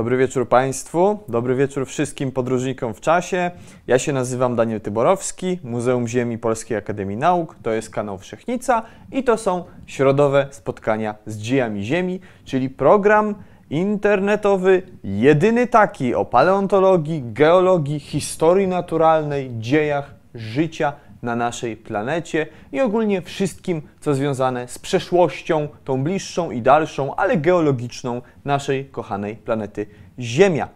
Dobry wieczór Państwu, dobry wieczór wszystkim podróżnikom w czasie. Ja się nazywam Daniel Tyborowski, Muzeum Ziemi Polskiej Akademii Nauk, to jest kanał Wszechnica i to są środowe spotkania z dziejami Ziemi, czyli program internetowy, jedyny taki o paleontologii, geologii, historii naturalnej, dziejach życia na naszej planecie i ogólnie wszystkim, co związane z przeszłością, tą bliższą i dalszą, ale geologiczną naszej kochanej planety Ziemia.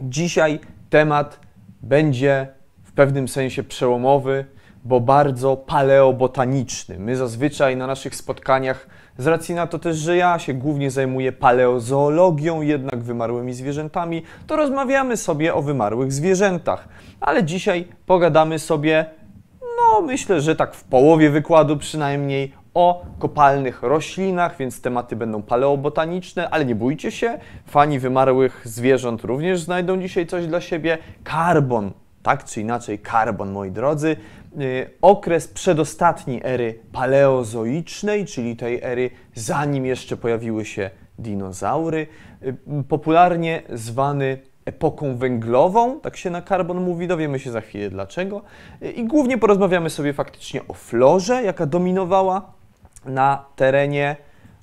Dzisiaj temat będzie w pewnym sensie przełomowy, bo bardzo paleobotaniczny. My zazwyczaj na naszych spotkaniach, z racji na to też, że ja się głównie zajmuję paleozoologią, jednak wymarłymi zwierzętami, to rozmawiamy sobie o wymarłych zwierzętach. Ale dzisiaj pogadamy sobie no myślę, że tak w połowie wykładu przynajmniej o kopalnych roślinach, więc tematy będą paleobotaniczne, ale nie bójcie się, fani wymarłych zwierząt również znajdą dzisiaj coś dla siebie. Karbon, tak czy inaczej karbon, moi drodzy, yy, okres przedostatni ery paleozoicznej, czyli tej ery zanim jeszcze pojawiły się dinozaury, yy, popularnie zwany epoką węglową, tak się na karbon mówi, dowiemy się za chwilę dlaczego. I głównie porozmawiamy sobie faktycznie o florze, jaka dominowała na terenie,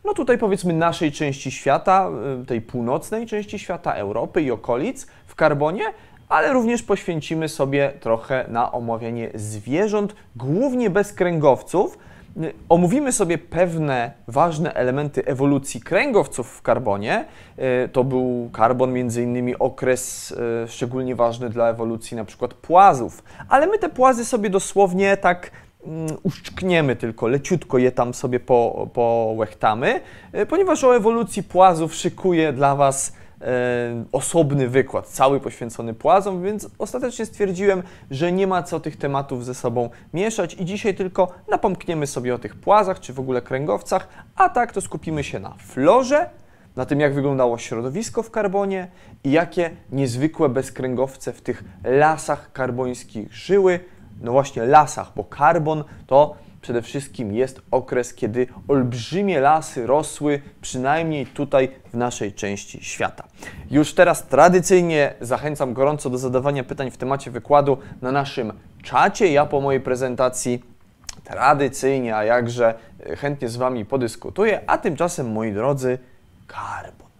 no tutaj powiedzmy naszej części świata, y, tej północnej części świata, Europy i okolic w karbonie, ale również poświęcimy sobie trochę na omawianie zwierząt, głównie bezkręgowców, omówimy sobie pewne ważne elementy ewolucji kręgowców w karbonie. E, to był karbon między innymi okres e, szczególnie ważny dla ewolucji na przykład płazów, ale my te płazy sobie dosłownie tak mm, uszczkniemy tylko, leciutko je tam sobie po, połechtamy, e, ponieważ o ewolucji płazów szykuje dla Was osobny wykład, cały poświęcony płazom, więc ostatecznie stwierdziłem, że nie ma co tych tematów ze sobą mieszać i dzisiaj tylko napomkniemy sobie o tych płazach, czy w ogóle kręgowcach, a tak to skupimy się na florze, na tym jak wyglądało środowisko w karbonie i jakie niezwykłe bezkręgowce w tych lasach karbońskich żyły, no właśnie lasach, bo karbon to przede wszystkim jest okres, kiedy olbrzymie lasy rosły, przynajmniej tutaj w naszej części świata. Już teraz tradycyjnie zachęcam gorąco do zadawania pytań w temacie wykładu na naszym czacie. Ja po mojej prezentacji tradycyjnie, a jakże chętnie z Wami podyskutuję, a tymczasem, moi drodzy, karbon.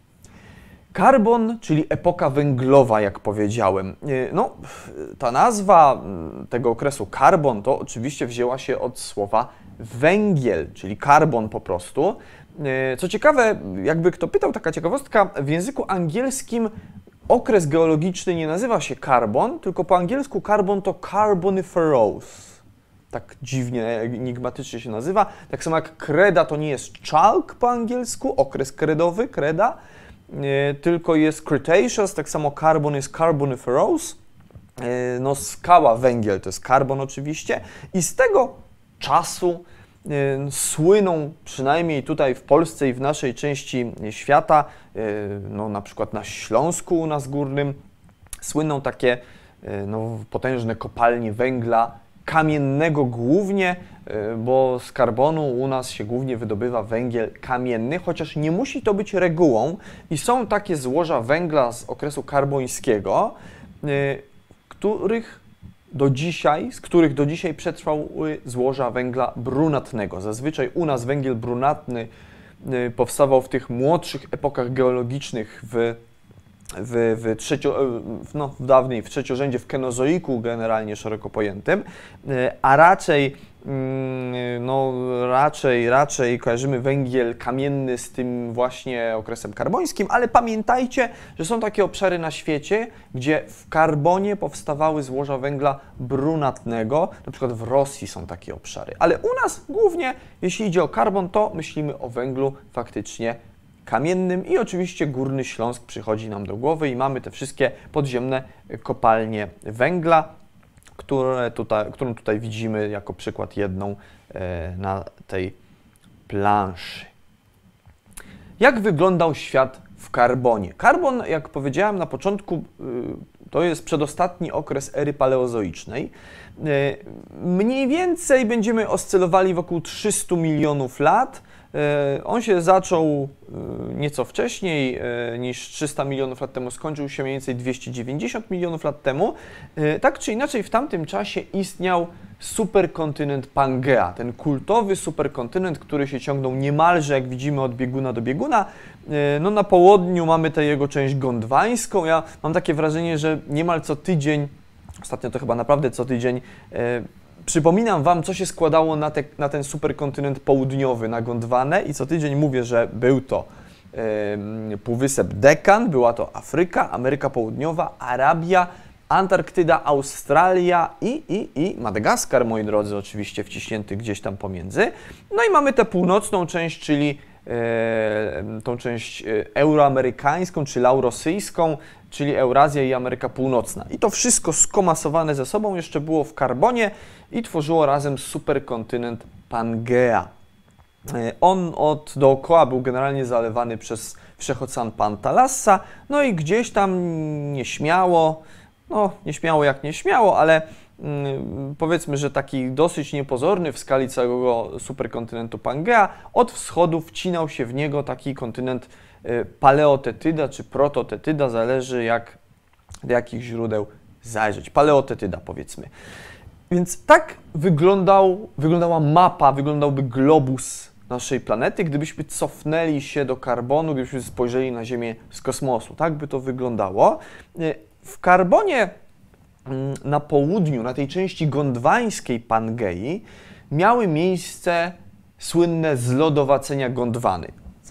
Karbon, czyli epoka węglowa, jak powiedziałem. E, no, ta nazwa tego okresu karbon to oczywiście wzięła się od słowa węgiel, czyli karbon po prostu. E, co ciekawe, jakby kto pytał, taka ciekawostka, w języku angielskim okres geologiczny nie nazywa się karbon, tylko po angielsku karbon to carboniferous. Tak dziwnie, enigmatycznie się nazywa. Tak samo jak kreda to nie jest chalk po angielsku, okres kredowy, kreda, tylko jest Cretaceous, tak samo carbon jest Carboniferous, e, no skała, węgiel to jest karbon oczywiście. I z tego czasu e, słyną, przynajmniej tutaj w Polsce i w naszej części świata, e, no na przykład na Śląsku u nas górnym, słyną takie no, potężne kopalnie węgla kamiennego głównie, bo z karbonu u nas się głównie wydobywa węgiel kamienny, chociaż nie musi to być regułą i są takie złoża węgla z okresu karbońskiego, y, których do dzisiaj, z których do dzisiaj przetrwały złoża węgla brunatnego. Zazwyczaj u nas węgiel brunatny y, powstawał w tych młodszych epokach geologicznych w w, w, trzecio, no, w dawniej w trzeciorzędzie w kenozoiku generalnie szeroko pojętym, a raczej no, raczej, raczej kojarzymy węgiel kamienny z tym właśnie okresem karbońskim, ale pamiętajcie, że są takie obszary na świecie, gdzie w karbonie powstawały złoża węgla brunatnego, na przykład w Rosji są takie obszary, ale u nas głównie, jeśli idzie o karbon, to myślimy o węglu faktycznie kamiennym i oczywiście Górny Śląsk przychodzi nam do głowy i mamy te wszystkie podziemne kopalnie węgla, które tutaj, którą tutaj widzimy jako przykład jedną e, na tej planszy. Jak wyglądał świat w karbonie? Karbon, jak powiedziałem na początku, y, to jest przedostatni okres ery paleozoicznej. E, mniej więcej będziemy oscylowali wokół 300 milionów lat On się zaczął nieco wcześniej niż 300 milionów lat temu, skończył się mniej więcej 290 milionów lat temu. Tak czy inaczej, w tamtym czasie istniał superkontynent Pangea, ten kultowy superkontynent, który się ciągnął niemalże, jak widzimy, od bieguna do bieguna. No na południu mamy tę jego część gondwańską. Ja mam takie wrażenie, że niemal co tydzień, ostatnio to chyba naprawdę co tydzień, Przypominam Wam, co się składało na, te, na ten superkontynent południowy, na Gondwanę i co tydzień mówię, że był to yy, Półwysep Dekan, była to Afryka, Ameryka Południowa, Arabia, Antarktyda, Australia i, i, i Madagaskar, moi drodzy, oczywiście wciśnięty gdzieś tam pomiędzy. No i mamy tę północną część, czyli tą część e, euroamerykańską, czy laurosyjską, czyli Eurazja i Ameryka Północna. I to wszystko skomasowane ze sobą jeszcze było w karbonie i tworzyło razem superkontynent Pangea. E, on od dookoła był generalnie zalewany przez wszechocean Pantalassa, no i gdzieś tam nieśmiało, no nieśmiało jak nieśmiało, ale powiedzmy, że taki dosyć niepozorny w skali całego superkontynentu Pangea, od wschodu wcinał się w niego taki kontynent y, paleotetyda czy prototetyda, zależy jak, do jakich źródeł zajrzeć. Paleotetyda powiedzmy. Więc tak wyglądał, wyglądała mapa, wyglądałby globus naszej planety, gdybyśmy cofnęli się do karbonu, gdybyśmy spojrzeli na Ziemię z kosmosu. Tak by to wyglądało. Y, w karbonie mm, na południu, na tej części gondwańskiej Pangei, miały miejsce słynne zlodowacenia Gondwany.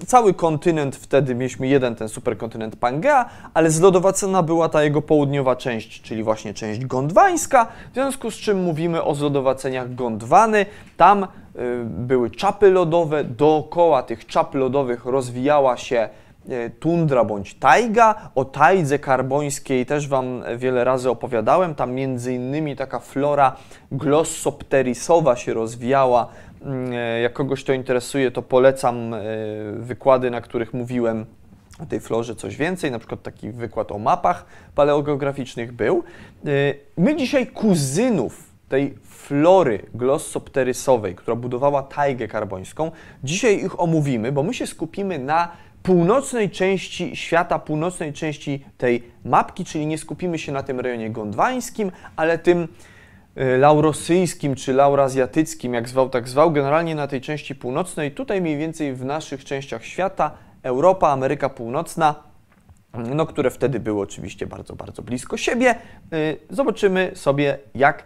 Cały kontynent wtedy mieliśmy jeden ten superkontynent Pangea, ale zlodowacona była ta jego południowa część, czyli właśnie część gondwańska, w związku z czym mówimy o zlodowaceniach Gondwany. Tam y, były czapy lodowe, dookoła tych czap lodowych rozwijała się tundra bądź tajga. O tajdze karbońskiej też Wam wiele razy opowiadałem. Tam między innymi taka flora glossopterisowa się rozwijała. Mm, e, jak kogoś to interesuje, to polecam e, wykłady, na których mówiłem o tej florze coś więcej, na przykład taki wykład o mapach paleogeograficznych był. My dzisiaj kuzynów tej flory glossopterysowej, która budowała tajgę karbońską, dzisiaj ich omówimy, bo my się skupimy na północnej części świata, północnej części tej mapki, czyli nie skupimy się na tym rejonie gondwańskim, ale tym y, laurosyjskim czy laurazjatyckim, jak zwał, tak zwał, generalnie na tej części północnej, tutaj mniej więcej w naszych częściach świata, Europa, Ameryka Północna, no, które wtedy były oczywiście bardzo, bardzo blisko siebie. Y, zobaczymy sobie, jak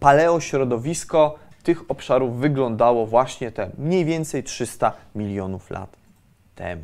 paleośrodowisko tych obszarów wyglądało właśnie te mniej więcej 300 milionów lat temu.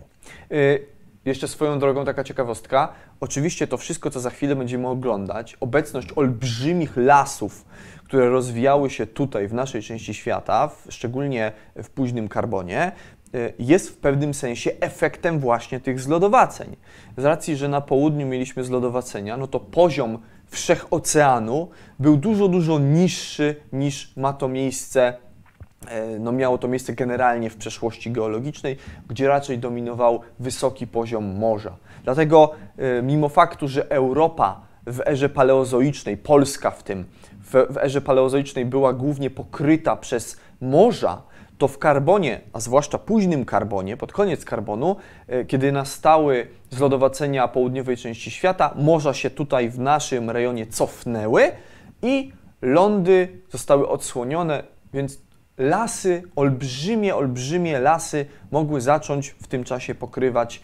Y, jeszcze swoją drogą taka ciekawostka. Oczywiście to wszystko, co za chwilę będziemy oglądać, obecność olbrzymich lasów, które rozwijały się tutaj w naszej części świata, w, szczególnie w późnym karbonie, y, jest w pewnym sensie efektem właśnie tych zlodowaceń. Z racji, że na południu mieliśmy zlodowacenia, no to poziom wszechoceanu był dużo, dużo niższy niż ma to miejsce no miało to miejsce generalnie w przeszłości geologicznej, gdzie raczej dominował wysoki poziom morza. Dlatego e, mimo faktu, że Europa w erze paleozoicznej, Polska w tym, w, w erze paleozoicznej była głównie pokryta przez morza, to w karbonie, a zwłaszcza późnym karbonie, pod koniec karbonu, e, kiedy nastały zlodowacenia południowej części świata, morza się tutaj w naszym rejonie cofnęły i lądy zostały odsłonione, więc lasy, olbrzymie, olbrzymie lasy mogły zacząć w tym czasie pokrywać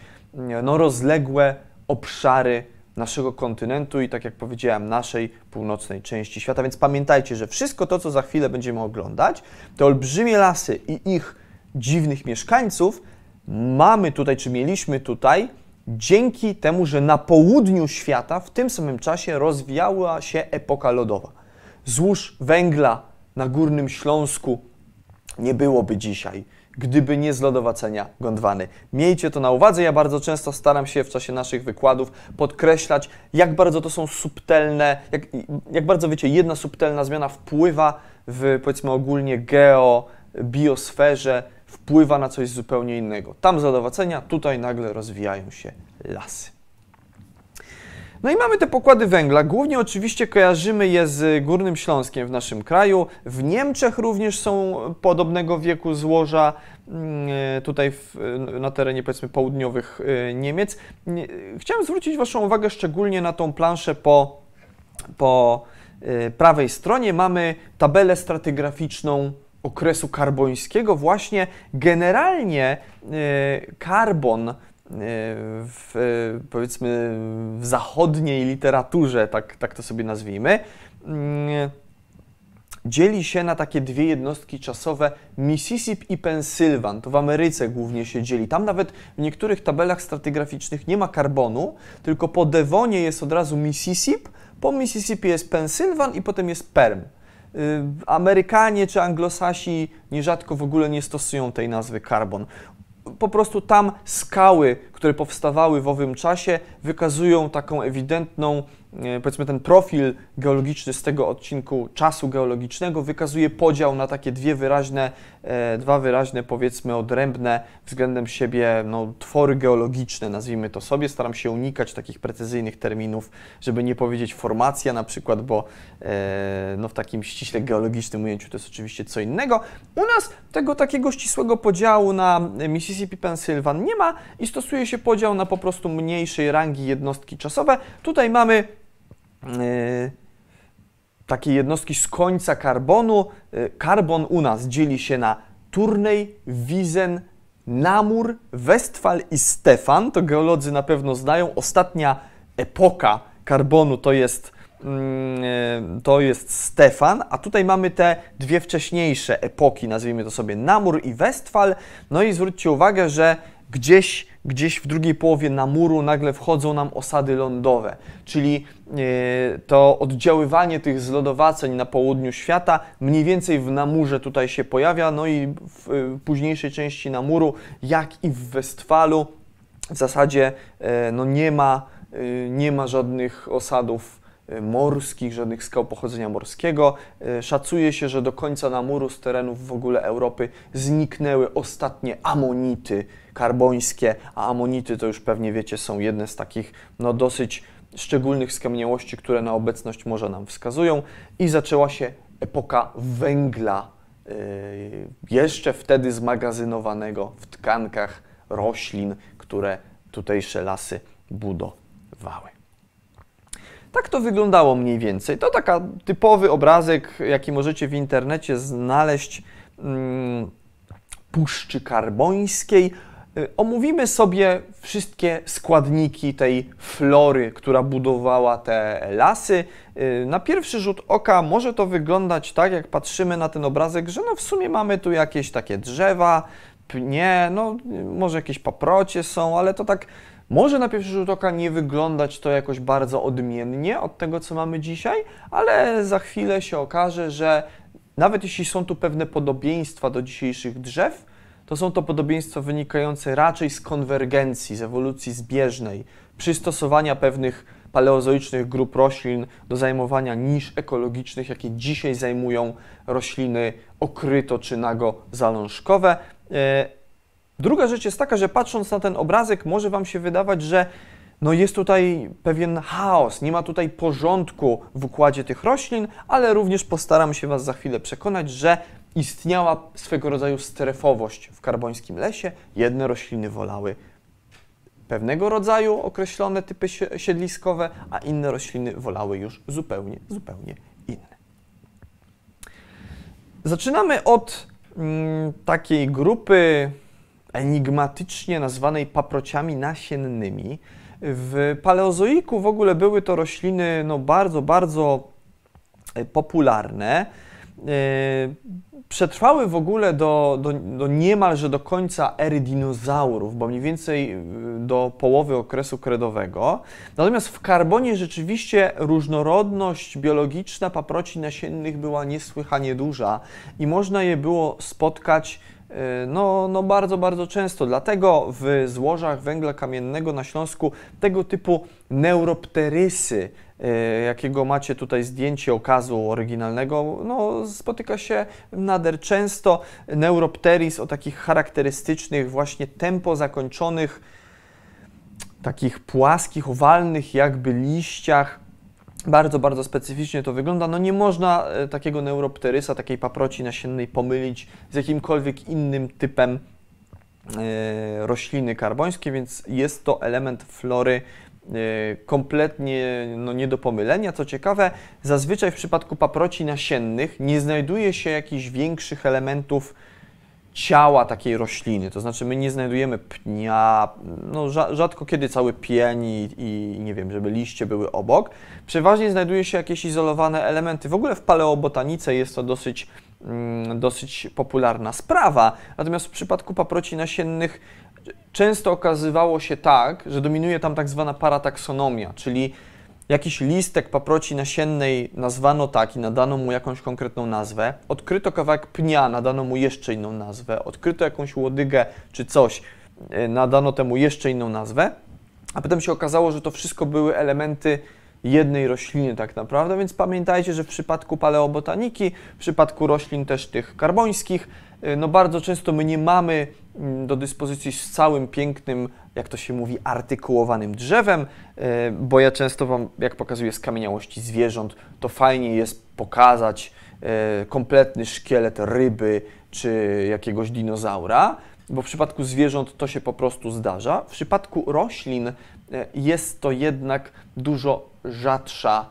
no, rozległe obszary naszego kontynentu i tak jak powiedziałem, naszej północnej części świata. Więc pamiętajcie, że wszystko to, co za chwilę będziemy oglądać, te olbrzymie lasy i ich dziwnych mieszkańców mamy tutaj, czy mieliśmy tutaj, dzięki temu, że na południu świata w tym samym czasie rozwijała się epoka lodowa. Złóż węgla na Górnym Śląsku nie byłoby dzisiaj, gdyby nie zlodowacenia Gondwany. Miejcie to na uwadze. Ja bardzo często staram się w czasie naszych wykładów podkreślać, jak bardzo to są subtelne, jak, jak bardzo, wiecie, jedna subtelna zmiana wpływa w, powiedzmy, ogólnie geo, biosferze, wpływa na coś zupełnie innego. Tam zlodowacenia, tutaj nagle rozwijają się lasy. No i mamy te pokłady węgla. Głównie oczywiście kojarzymy je z Górnym Śląskiem w naszym kraju. W Niemczech również są podobnego wieku złoża, mm, tutaj w, na terenie powiedzmy południowych y, Niemiec. Chciałem zwrócić Waszą uwagę szczególnie na tą planszę po, po y, prawej stronie. Mamy tabelę stratygraficzną okresu karbońskiego. Właśnie generalnie y, karbon w, powiedzmy w zachodniej literaturze, tak, tak to sobie nazwijmy, mm, dzieli się na takie dwie jednostki czasowe Mississippi i Pensylwan. To w Ameryce głównie się dzieli. Tam nawet w niektórych tabelach stratygraficznych nie ma karbonu, tylko po Devonie jest od razu Mississippi, po Mississippi jest Pensylwan i potem jest Perm. Y, Amerykanie czy Anglosasi nierzadko w ogóle nie stosują tej nazwy karbon po prostu tam skały, które powstawały w owym czasie, wykazują taką ewidentną powiedzmy ten profil geologiczny z tego odcinku czasu geologicznego wykazuje podział na takie dwie wyraźne, e, dwa wyraźne powiedzmy odrębne względem siebie no, twory geologiczne, nazwijmy to sobie. Staram się unikać takich precyzyjnych terminów, żeby nie powiedzieć formacja na przykład, bo e, no, w takim ściśle geologicznym ujęciu to jest oczywiście co innego. U nas tego takiego ścisłego podziału na Mississippi Pennsylvan nie ma i stosuje się podział na po prostu mniejszej rangi jednostki czasowe. Tutaj mamy Y, takie jednostki z końca karbonu. Y, karbon u nas dzieli się na Turnej, Wizen, Namur, Westfal i Stefan. To geolodzy na pewno znają. Ostatnia epoka karbonu to jest, mm, y, to jest Stefan, a tutaj mamy te dwie wcześniejsze epoki, nazwijmy to sobie Namur i Westfal. No i zwróćcie uwagę, że gdzieś, gdzieś w drugiej połowie Namuru nagle wchodzą nam osady lądowe, czyli e, to oddziaływanie tych zlodowaceń na południu świata mniej więcej w Namurze tutaj się pojawia, no i w e, późniejszej części Namuru, jak i w Westfalu, w zasadzie e, no nie, ma, nie ma żadnych osadów morskich, żadnych skał pochodzenia morskiego. E, szacuje się, że do końca Namuru z terenów w ogóle Europy zniknęły ostatnie amonity karbońskie, a amonity to już pewnie wiecie są jedne z takich no, dosyć szczególnych skamieniałości, które na obecność morza nam wskazują i zaczęła się epoka węgla, yy, jeszcze wtedy zmagazynowanego w tkankach roślin, które tutejsze lasy budowały. Tak to wyglądało mniej więcej. To taka typowy obrazek, jaki możecie w internecie znaleźć hmm, Puszczy Karbońskiej. Y, omówimy sobie wszystkie składniki tej flory, która budowała te lasy. Y, na pierwszy rzut oka może to wyglądać tak, jak patrzymy na ten obrazek, że no w sumie mamy tu jakieś takie drzewa, pnie, no może jakieś paprocie są, ale to tak może na pierwszy rzut oka nie wyglądać to jakoś bardzo odmiennie od tego, co mamy dzisiaj, ale za chwilę się okaże, że nawet jeśli są tu pewne podobieństwa do dzisiejszych drzew, to są to podobieństwa wynikające raczej z konwergencji, z ewolucji zbieżnej, przystosowania pewnych paleozoicznych grup roślin do zajmowania nisz ekologicznych, jakie dzisiaj zajmują rośliny okryto czy nago zalążkowe. Druga rzecz jest taka, że patrząc na ten obrazek, może Wam się wydawać, że no jest tutaj pewien chaos, nie ma tutaj porządku w układzie tych roślin, ale również postaram się Was za chwilę przekonać, że istniała swego rodzaju strefowość w karbońskim lesie. Jedne rośliny wolały pewnego rodzaju określone typy siedliskowe, a inne rośliny wolały już zupełnie, zupełnie inne. Zaczynamy od mm, takiej grupy enigmatycznie nazwanej paprociami nasiennymi. W paleozoiku w ogóle były to rośliny no, bardzo, bardzo e, popularne. E, przetrwały w ogóle do, do, do niemalże do końca ery dinozaurów, bo mniej więcej e, do połowy okresu kredowego. Natomiast w karbonie rzeczywiście różnorodność biologiczna paproci nasiennych była niesłychanie duża i można je było spotkać no, no bardzo, bardzo często. Dlatego w złożach węgla kamiennego na Śląsku tego typu neuropterysy, y, jakiego macie tutaj zdjęcie okazu oryginalnego, no, spotyka się nader często. Neuropteris o takich charakterystycznych, właśnie tempo zakończonych takich płaskich, owalnych jakby liściach. Bardzo, bardzo specyficznie to wygląda. No nie można e, takiego neuropterysa, takiej paproci nasiennej pomylić z jakimkolwiek innym typem e, rośliny karbońskiej, więc jest to element flory e, kompletnie no, nie do pomylenia. Co ciekawe, zazwyczaj w przypadku paproci nasiennych nie znajduje się jakichś większych elementów ciała takiej rośliny. To znaczy, my nie znajdujemy pnia, no rzadko kiedy cały pień i, i, nie wiem, żeby liście były obok. Przeważnie znajduje się jakieś izolowane elementy. W ogóle w paleobotanice jest to dosyć, mm, dosyć popularna sprawa. Natomiast w przypadku paproci nasiennych często okazywało się tak, że dominuje tam tak zwana parataksonomia, czyli jakiś listek paproci nasiennej nazwano tak i nadano mu jakąś konkretną nazwę, odkryto kawałek pnia, nadano mu jeszcze inną nazwę, odkryto jakąś łodygę czy coś, e, nadano temu jeszcze inną nazwę, a potem się okazało, że to wszystko były elementy jednej rośliny tak naprawdę, więc pamiętajcie, że w przypadku paleobotaniki, w przypadku roślin też tych karbońskich, no bardzo często my nie mamy mm, do dyspozycji z całym pięknym jak to się mówi, artykułowanym drzewem, e, bo ja często Wam, jak pokazuję skamieniałości zwierząt, to fajnie jest pokazać e, kompletny szkielet ryby czy jakiegoś dinozaura, bo w przypadku zwierząt to się po prostu zdarza. W przypadku roślin jest to jednak dużo rzadsza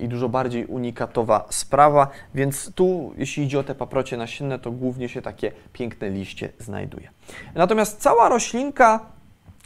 i dużo bardziej unikatowa sprawa, więc tu, jeśli idzie o te paprocie nasienne, to głównie się takie piękne liście znajduje. Natomiast cała roślinka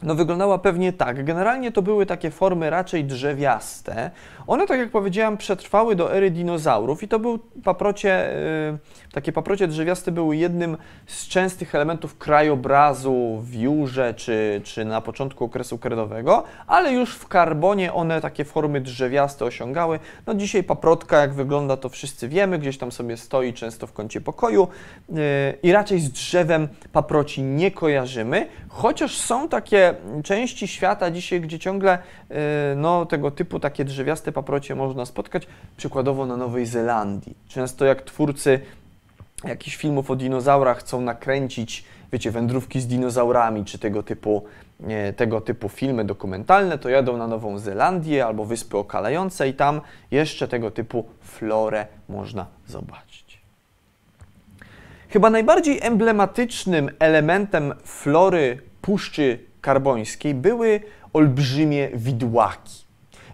no wyglądała pewnie tak. Generalnie to były takie formy raczej drzewiaste. One, tak jak powiedziałem, przetrwały do ery dinozaurów i to był paprocie, yy, takie paprocie drzewiaste były jednym z częstych elementów krajobrazu w Jurze czy, czy na początku okresu kredowego, ale już w karbonie one takie formy drzewiaste osiągały. No dzisiaj paprotka, jak wygląda, to wszyscy wiemy, gdzieś tam sobie stoi często w kącie pokoju yy, i raczej z drzewem paproci nie kojarzymy, chociaż są takie części świata dzisiaj, gdzie ciągle yy, no, tego typu takie drzewiaste paprocie można spotkać, przykładowo na Nowej Zelandii. Często jak twórcy jakichś filmów o dinozaurach chcą nakręcić, wiecie, wędrówki z dinozaurami, czy tego typu, nie, tego typu filmy dokumentalne, to jadą na Nową Zelandię albo Wyspy Okalające i tam jeszcze tego typu florę można zobaczyć. Chyba najbardziej emblematycznym elementem flory Puszczy Karbońskiej były olbrzymie widłaki.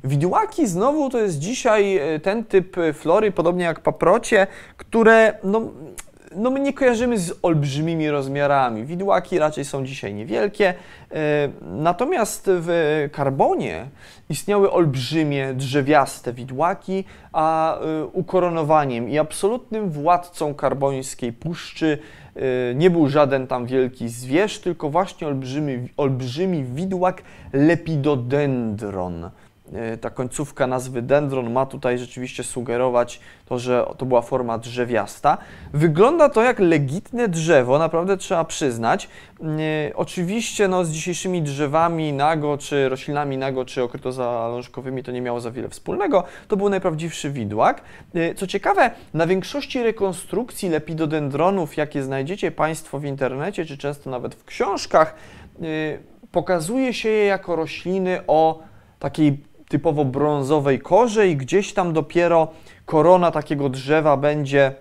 Widłaki znowu to jest dzisiaj e, ten typ e, flory, podobnie jak paprocie, które no, no my nie kojarzymy z olbrzymimi rozmiarami. Widłaki raczej są dzisiaj niewielkie. E, natomiast w karbonie istniały olbrzymie, drzewiaste widłaki, a ukoronowaniem i absolutnym władcą karbońskiej puszczy nie był żaden tam wielki zwierz, tylko właśnie olbrzymi, olbrzymi widłak lepidodendron. E, ta końcówka nazwy dendron ma tutaj rzeczywiście sugerować to, że to była forma drzewiasta. Wygląda to jak legitne drzewo, naprawdę trzeba przyznać. E, oczywiście no, z dzisiejszymi drzewami nago, czy roślinami nago, czy okrytozalążkowymi to nie miało za wiele wspólnego. To był najprawdziwszy widłak. E, co ciekawe, na większości rekonstrukcji lepidodendronów, jakie znajdziecie Państwo w internecie, czy często nawet w książkach, pokazuje się je jako rośliny o takiej typowo brązowej korze i gdzieś tam dopiero korona takiego drzewa będzie,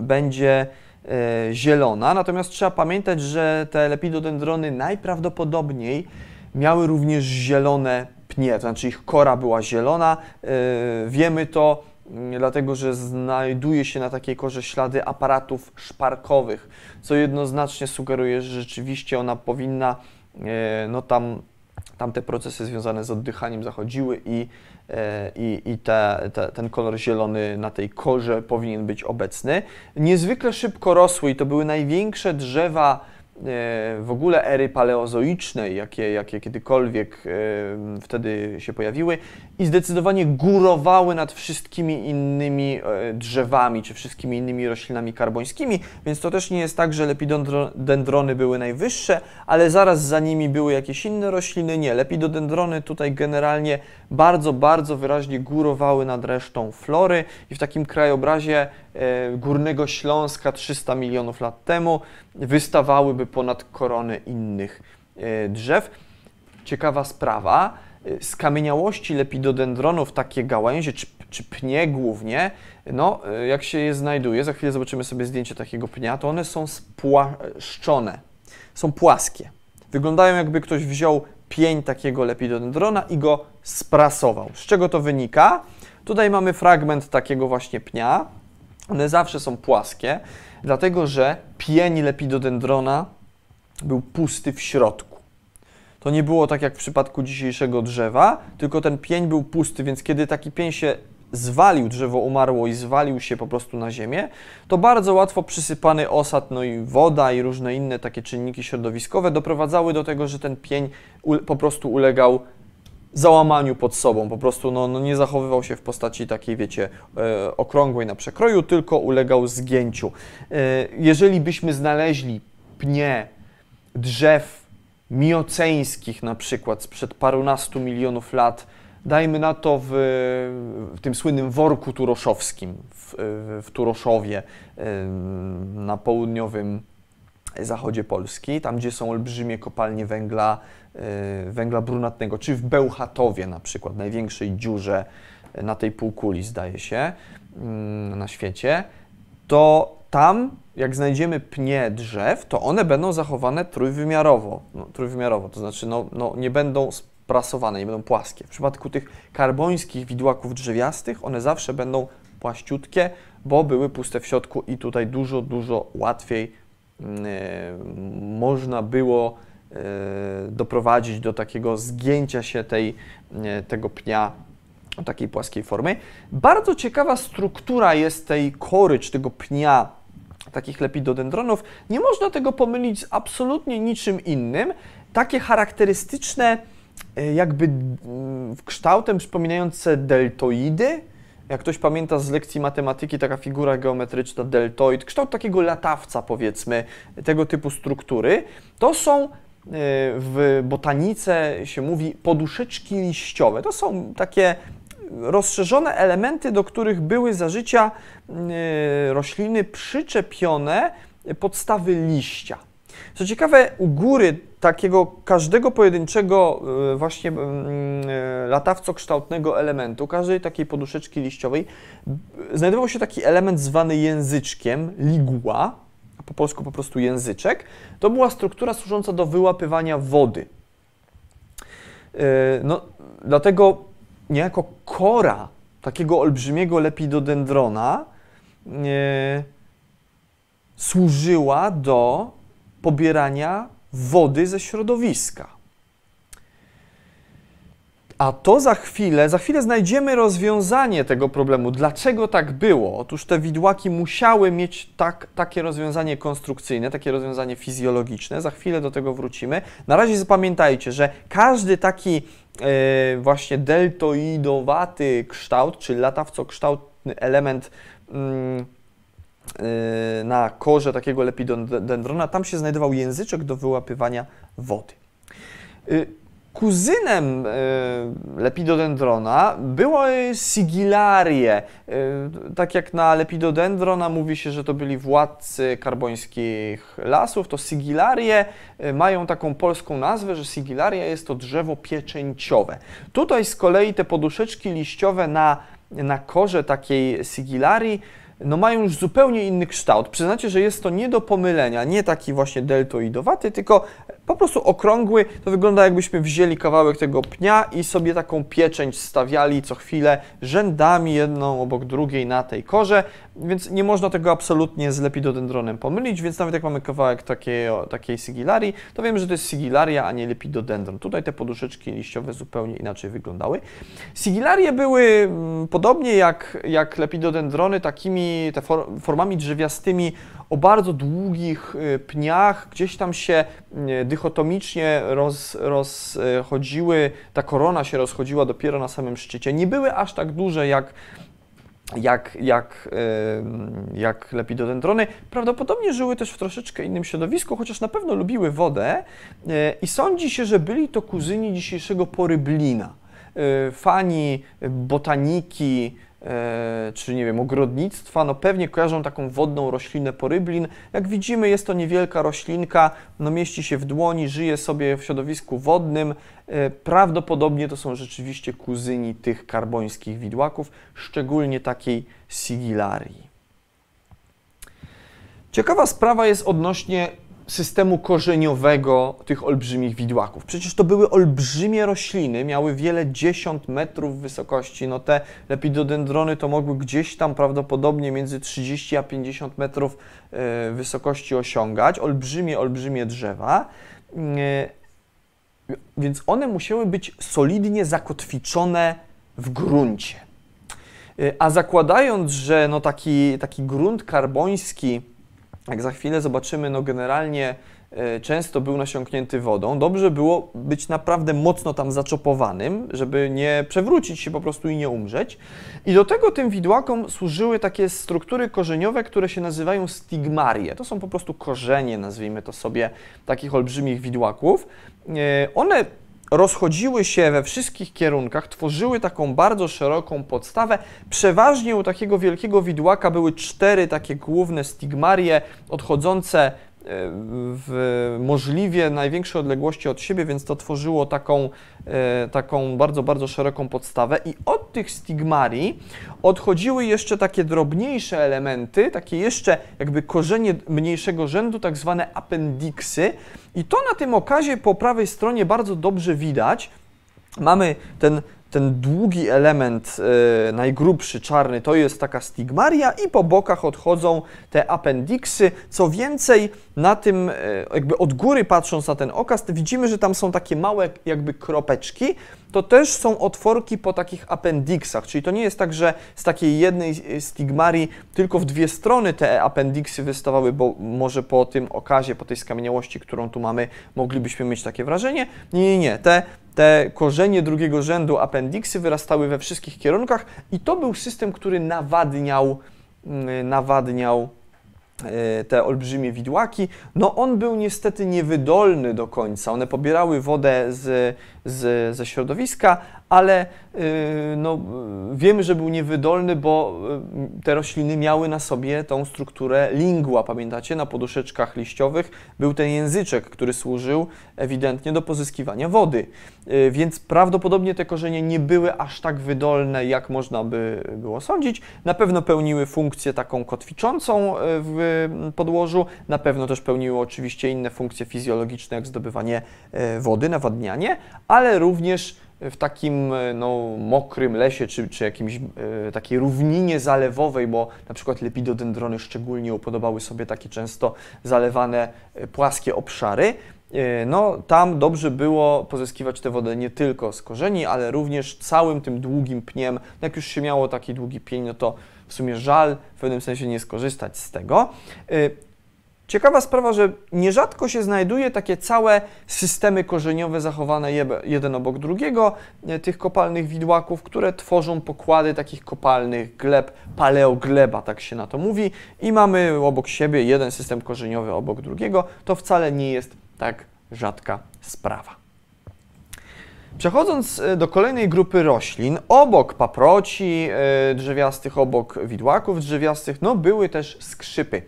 będzie e, zielona. Natomiast trzeba pamiętać, że te lepidodendrony najprawdopodobniej miały również zielone pnie, to znaczy ich kora była zielona. E, wiemy to mm, dlatego, że znajduje się na takiej korze ślady aparatów szparkowych, co jednoznacznie sugeruje, że rzeczywiście ona powinna e, no tam tam te procesy związane z oddychaniem zachodziły i, e, i, i te, te, ten kolor zielony na tej korze powinien być obecny. Niezwykle szybko rosły i to były największe drzewa w ogóle ery paleozoicznej, jakie, jakie kiedykolwiek e, wtedy się pojawiły i zdecydowanie górowały nad wszystkimi innymi e, drzewami czy wszystkimi innymi roślinami karbońskimi, więc to też nie jest tak, że lepidodendrony były najwyższe, ale zaraz za nimi były jakieś inne rośliny. Nie, lepidodendrony tutaj generalnie bardzo, bardzo wyraźnie górowały nad resztą flory i w takim krajobrazie Górnego Śląska 300 milionów lat temu wystawałyby ponad korony innych e, drzew. ciekawa sprawa. Skamieniałości lepidodendronów, takie gałęzie, czy, czy pnie głównie, no, jak się je znajduje, za chwilę zobaczymy sobie zdjęcie takiego pnia, to one są spłaszczone, są płaskie. Wyglądają jakby ktoś wziął pień takiego lepidodendrona i go sprasował. Z czego to wynika? Tutaj mamy fragment takiego właśnie pnia. One zawsze są płaskie, dlatego że pień lepidodendrona był pusty w środku. To nie było tak jak w przypadku dzisiejszego drzewa, tylko ten pień był pusty, więc kiedy taki pień się zwalił, drzewo umarło i zwalił się po prostu na ziemię, to bardzo łatwo przysypany osad, no i woda i różne inne takie czynniki środowiskowe doprowadzały do tego, że ten pień po prostu ulegał załamaniu pod sobą, po prostu no, no nie zachowywał się w postaci takiej, wiecie, e, okrągłej na przekroju, tylko ulegał zgięciu. E, jeżeli byśmy znaleźli pnie drzew mioceńskich na przykład sprzed parunastu milionów lat, dajmy na to w, w tym słynnym worku turoszowskim w, w Turoszowie na południowym zachodzie Polski, tam gdzie są olbrzymie kopalnie węgla, e, węgla brunatnego, czy w Bełchatowie na przykład, największej dziurze na tej półkuli zdaje się mm, na świecie, to tam jak znajdziemy pnie drzew, to one będą zachowane trójwymiarowo, no, trójwymiarowo, to znaczy no, no, nie będą prasowane, nie będą płaskie. W przypadku tych karbońskich widłaków drzewiastych one zawsze będą płaściutkie, bo były puste w środku i tutaj dużo, dużo łatwiej można było e, doprowadzić do takiego zgięcia się tej, e, tego pnia takiej płaskiej formy. Bardzo ciekawa struktura jest tej kory, czy tego pnia takich lepidodendronów. Nie można tego pomylić z absolutnie niczym innym. Takie charakterystyczne E, jakby mm, kształtem przypominające deltoidy. Jak ktoś pamięta z lekcji matematyki, taka figura geometryczna, deltoid, kształt takiego latawca, powiedzmy, tego typu struktury, to są e, w botanice się mówi poduszeczki liściowe. To są takie rozszerzone elementy, do których były za życia e, rośliny przyczepione podstawy liścia. Co ciekawe, u góry takiego każdego pojedynczego e, właśnie mm, e, latawco-kształtnego elementu, każdej takiej poduszeczki liściowej, znajdował się taki element zwany języczkiem, ligua, a po polsku po prostu języczek. To była struktura służąca do wyłapywania wody. No, dlatego niejako kora takiego olbrzymiego lepidodendrona służyła do pobierania wody ze środowiska. A to za chwilę, za chwilę znajdziemy rozwiązanie tego problemu. Dlaczego tak było? Otóż te widłaki musiały mieć tak, takie rozwiązanie konstrukcyjne, takie rozwiązanie fizjologiczne. Za chwilę do tego wrócimy. Na razie zapamiętajcie, że każdy taki e, właśnie deltoidowaty kształt, czy latawco-kształtny element mm, Y, na korze takiego lepidodendrona, tam się znajdował języczek do wyłapywania wody. Y, kuzynem y, lepidodendrona było sigilarie. Tak jak na lepidodendrona mówi się, że to byli władcy karbońskich lasów, to sigilarie mają taką polską nazwę, że sigilaria jest to drzewo pieczęciowe. Tutaj z kolei te poduszeczki liściowe na, na korze takiej sigilarii no mają już zupełnie inny kształt. Przyznacie, że jest to nie do pomylenia, nie taki właśnie deltoidowaty, tylko po prostu okrągły. To wygląda jakbyśmy wzięli kawałek tego pnia i sobie taką pieczęć stawiali co chwilę rzędami, jedną obok drugiej na tej korze, więc nie można tego absolutnie z lepidodendronem pomylić, więc nawet jak mamy kawałek takiej, takiej sigilarii, to wiemy, że to jest sigilaria, a nie lepidodendron. Tutaj te poduszeczki liściowe zupełnie inaczej wyglądały. Sigilarie były mm, podobnie jak, jak lepidodendrony takimi formami drzewiastymi o bardzo długich y, pniach, gdzieś tam się y, dychotomicznie roz, rozchodziły, ta korona się rozchodziła dopiero na samym szczycie. Nie były aż tak duże jak jak, jak, y, jak lepidodendrony. Prawdopodobnie żyły też w troszeczkę innym środowisku, chociaż na pewno lubiły wodę i sądzi się, że byli to kuzyni dzisiejszego poryblina. Fani botaniki, czy nie wiem, ogrodnictwa, no pewnie kojarzą taką wodną roślinę poryblin. Jak widzimy, jest to niewielka roślinka, no mieści się w dłoni, żyje sobie w środowisku wodnym. E, prawdopodobnie to są rzeczywiście kuzyni tych karbońskich widłaków, szczególnie takiej sigilarii. Ciekawa sprawa jest odnośnie systemu korzeniowego tych olbrzymich widłaków. Przecież to były olbrzymie rośliny, miały wiele dziesiąt metrów wysokości. No te lepidodendrony to mogły gdzieś tam prawdopodobnie między 30 a 50 metrów e, wysokości osiągać. Olbrzymie, olbrzymie drzewa. E, więc one musiały być solidnie zakotwiczone w gruncie. E, a zakładając, że no taki, taki grunt karboński jak za chwilę zobaczymy, no generalnie e, często był nasiąknięty wodą. Dobrze było być naprawdę mocno tam zaczopowanym, żeby nie przewrócić się po prostu i nie umrzeć. I do tego tym widłakom służyły takie struktury korzeniowe, które się nazywają stigmarie. To są po prostu korzenie, nazwijmy to sobie, takich olbrzymich widłaków. E, one rozchodziły się we wszystkich kierunkach, tworzyły taką bardzo szeroką podstawę. Przeważnie u takiego wielkiego widłaka były cztery takie główne stigmarie odchodzące w możliwie największej odległości od siebie, więc to tworzyło taką, e, taką bardzo, bardzo szeroką podstawę. I od tych stigmarii odchodziły jeszcze takie drobniejsze elementy, takie jeszcze jakby korzenie mniejszego rzędu, tak zwane apendiksy. I to na tym okazie po prawej stronie bardzo dobrze widać. Mamy ten ten długi element, e, najgrubszy, czarny, to jest taka stigmaria i po bokach odchodzą te apendiksy. Co więcej, na tym, e, jakby od góry patrząc na ten okaz, widzimy, że tam są takie małe jakby kropeczki, to też są otworki po takich apendiksach, czyli to nie jest tak, że z takiej jednej stigmarii tylko w dwie strony te apendiksy wystawały, bo może po tym okazie, po tej skamieniałości, którą tu mamy, moglibyśmy mieć takie wrażenie. Nie, nie, nie. Te, te korzenie drugiego rzędu apendiksy wyrastały we wszystkich kierunkach i to był system, który nawadniał, mm, nawadniał E, te olbrzymie widłaki. No on był niestety niewydolny do końca. One pobierały wodę z, z, ze środowiska, ale y, no, wiemy, że był niewydolny, bo y, te rośliny miały na sobie tą strukturę lingua, pamiętacie? Na poduszeczkach liściowych był ten języczek, który służył ewidentnie do pozyskiwania wody. Y, więc prawdopodobnie te korzenie nie były aż tak wydolne, jak można by było sądzić. Na pewno pełniły funkcję taką kotwiczącą w podłożu, na pewno też pełniły oczywiście inne funkcje fizjologiczne, jak zdobywanie wody, nawadnianie, ale również w takim e, no, mokrym lesie, czy, czy jakimś e, takiej równinie zalewowej, bo na przykład lepidodendrony szczególnie upodobały sobie takie często zalewane e, płaskie obszary, e, no tam dobrze było pozyskiwać tę wodę nie tylko z korzeni, ale również całym tym długim pniem. Jak już się miało taki długi pień, no to w sumie żal w pewnym sensie nie skorzystać z tego. Ciekawa sprawa, że nierzadko się znajduje takie całe systemy korzeniowe zachowane jeden obok drugiego, e, tych kopalnych widłaków, które tworzą pokłady takich kopalnych gleb, paleogleba, tak się na to mówi, i mamy obok siebie jeden system korzeniowy obok drugiego. To wcale nie jest tak rzadka sprawa. Przechodząc e, do kolejnej grupy roślin, obok paproci e, drzewiastych, obok widłaków drzewiastych, no były też skrzypy.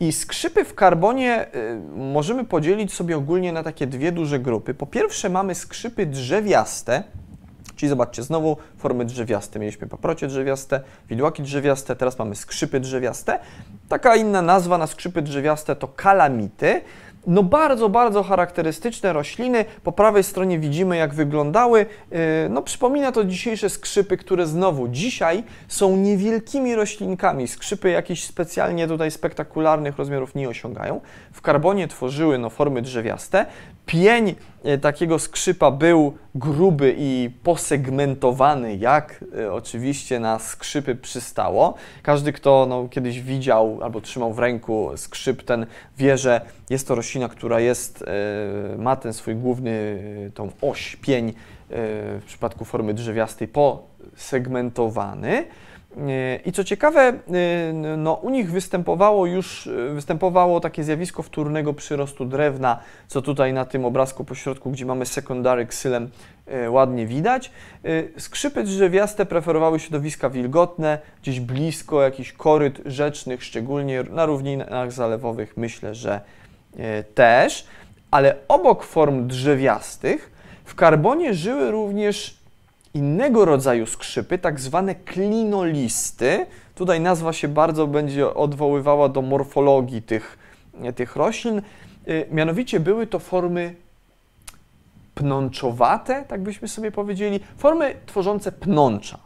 I skrzypy w karbonie y, możemy podzielić sobie ogólnie na takie dwie duże grupy. Po pierwsze mamy skrzypy drzewiaste, czyli zobaczcie, znowu formy drzewiaste. Mieliśmy paprocie drzewiaste, widłaki drzewiaste, teraz mamy skrzypy drzewiaste. Taka inna nazwa na skrzypy drzewiaste to kalamity no bardzo, bardzo charakterystyczne rośliny. Po prawej stronie widzimy, jak wyglądały. Y, no przypomina to dzisiejsze skrzypy, które znowu dzisiaj są niewielkimi roślinkami. Skrzypy jakichś specjalnie tutaj spektakularnych rozmiarów nie osiągają. W karbonie tworzyły no, formy drzewiaste. Pień e, takiego skrzypa był gruby i posegmentowany, jak e, oczywiście na skrzypy przystało. Każdy, kto no, kiedyś widział albo trzymał w ręku skrzyp ten, wie, że jest to roślina, która jest, e, ma ten swój główny, tą oś, pień w przypadku formy drzewiastej posegmentowany. I co ciekawe, no, u nich występowało już występowało takie zjawisko wtórnego przyrostu drewna, co tutaj na tym obrazku pośrodku, gdzie mamy secondary ksylem, ładnie widać. Skrzypy drzewiaste preferowały środowiska wilgotne, gdzieś blisko jakichś koryt rzecznych, szczególnie na równinach zalewowych, myślę, że też. Ale obok form drzewiastych w karbonie żyły również innego rodzaju skrzypy, tak zwane klinolisty. Tutaj nazwa się bardzo będzie odwoływała do morfologii tych, tych roślin. Y, mianowicie były to formy pnączowate, tak byśmy sobie powiedzieli, formy tworzące pnącza.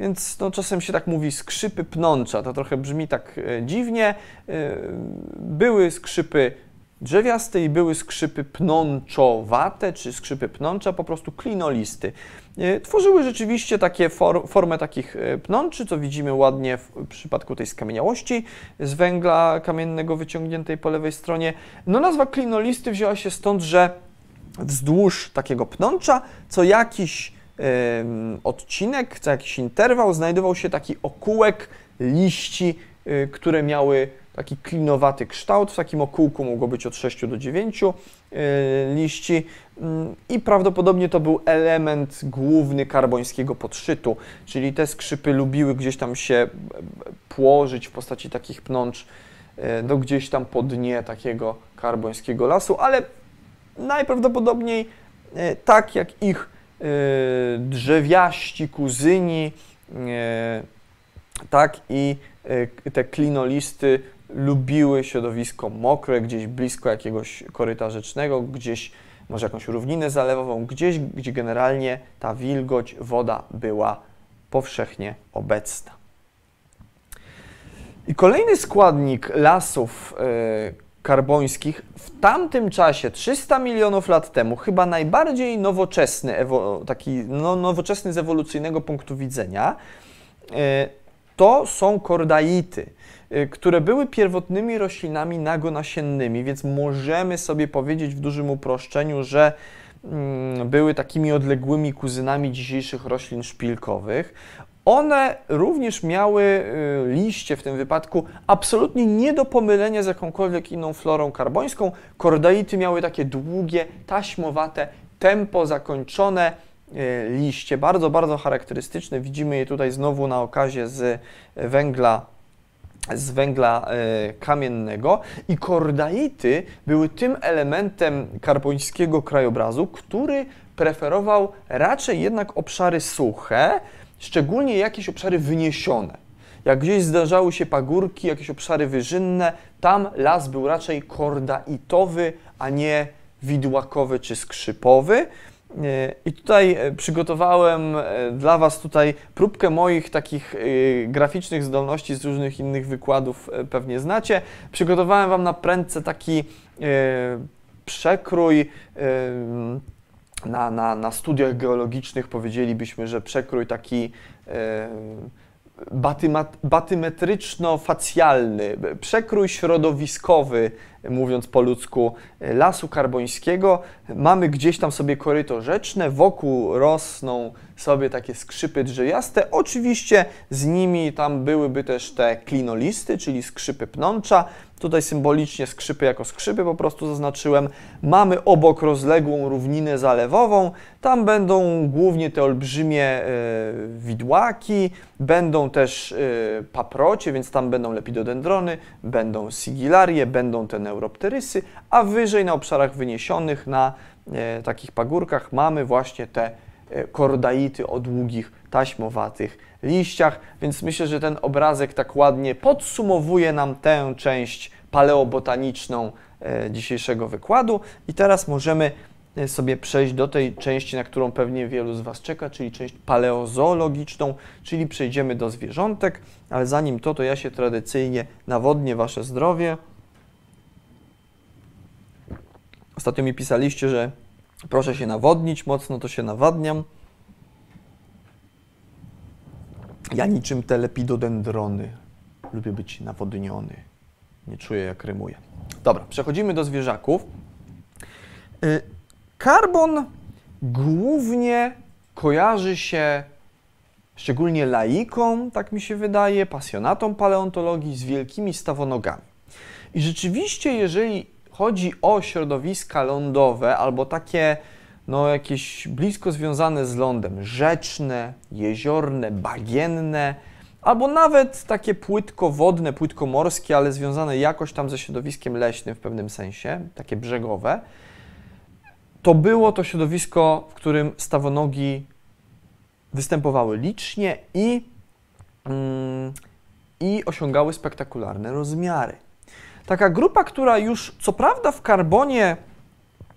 Więc no, czasem się tak mówi skrzypy pnącza, to trochę brzmi tak e, dziwnie. E, były skrzypy drzewiaste i były skrzypy pnączowate, czy skrzypy pnącza, po prostu klinolisty. E, tworzyły rzeczywiście takie for, formę takich e, pnączy, co widzimy ładnie w przypadku tej skamieniałości z węgla kamiennego wyciągniętej po lewej stronie. No nazwa klinolisty wzięła się stąd, że wzdłuż takiego pnącza co jakiś odcinek, co jakiś interwał znajdował się taki okułek liści, y, które miały taki klinowaty kształt. W takim okółku mogło być od 6 do 9 y, liści mm, i prawdopodobnie to był element główny karbońskiego podszytu, czyli te skrzypy lubiły gdzieś tam się płożyć w postaci takich pnącz do gdzieś tam po dnie takiego karbońskiego lasu, ale najprawdopodobniej tak jak ich drzewiaści kuzyni, tak i te klinolisty lubiły środowisko mokre, gdzieś blisko jakiegoś koryta rzecznego, gdzieś może jakąś równinę zalewową, gdzieś, gdzie generalnie ta wilgoć, woda była powszechnie obecna. I kolejny składnik lasów, karbońskich w tamtym czasie, 300 milionów lat temu, chyba najbardziej nowoczesny, taki no, nowoczesny z ewolucyjnego punktu widzenia, e, to są kordaity, e, które były pierwotnymi roślinami nagonasiennymi, więc możemy sobie powiedzieć w dużym uproszczeniu, że mm, były takimi odległymi kuzynami dzisiejszych roślin szpilkowych. One również miały y, liście w tym wypadku absolutnie nie do pomylenia z jakąkolwiek inną florą karbońską. Kordaity miały takie długie, taśmowate, tempo zakończone y, liście, bardzo, bardzo charakterystyczne. Widzimy je tutaj znowu na okazie z węgla z węgla y, kamiennego i kordaity były tym elementem karbońskiego krajobrazu, który preferował raczej jednak obszary suche, szczególnie jakieś obszary wyniesione. Jak gdzieś zdarzały się pagórki, jakieś obszary wyżynne, tam las był raczej kordaitowy, a nie widłakowy czy skrzypowy. E, I tutaj e, przygotowałem e, dla Was tutaj próbkę moich takich graficznych zdolności z różnych innych wykładów, pewnie znacie. Przygotowałem Wam na prędce taki przekrój na, na, na studiach geologicznych powiedzielibyśmy, że przekrój taki batymetryczno-facjalny, przekrój środowiskowy, mówiąc po ludzku, lasu karbońskiego. Mamy gdzieś tam sobie koryto rzeczne, wokół rosną sobie takie skrzypy drzewiaste. Oczywiście z nimi tam byłyby też te klinolisty, czyli skrzypy pnącza. Tutaj symbolicznie skrzypy jako skrzypy po prostu zaznaczyłem. Mamy obok rozległą równinę zalewową. Tam będą głównie te olbrzymie e, widłaki, będą też e, paprocie, więc tam będą lepidodendrony, będą sigilarie, będą te neuropterysy, a wyżej na obszarach wyniesionych, na e, takich pagórkach mamy właśnie te kordaity o długich, taśmowatych liściach, więc myślę, że ten obrazek tak ładnie podsumowuje nam tę część paleobotaniczną e, dzisiejszego wykładu. I teraz możemy e, sobie przejść do tej części, na którą pewnie wielu z Was czeka, czyli część paleozoologiczną, czyli przejdziemy do zwierzątek, ale zanim to, to ja się tradycyjnie nawodnię Wasze zdrowie. Ostatnio mi pisaliście, że proszę się nawodnić, mocno to się nawadniam. Ja niczym te lepidodendrony lubię być nawodniony. Nie czuję, jak rymuje. Dobra, przechodzimy do zwierzaków. Y, karbon głównie kojarzy się szczególnie laikom, tak mi się wydaje, pasjonatom paleontologii z wielkimi stawonogami. I rzeczywiście, jeżeli chodzi o środowiska lądowe albo takie no, jakieś blisko związane z lądem, rzeczne, jeziorne, bagienne, albo nawet takie płytkowodne, płytkomorskie, ale związane jakoś tam ze środowiskiem leśnym w pewnym sensie, takie brzegowe, to było to środowisko, w którym stawonogi występowały licznie i, mm, i osiągały spektakularne rozmiary. Taka grupa, która już co prawda w karbonie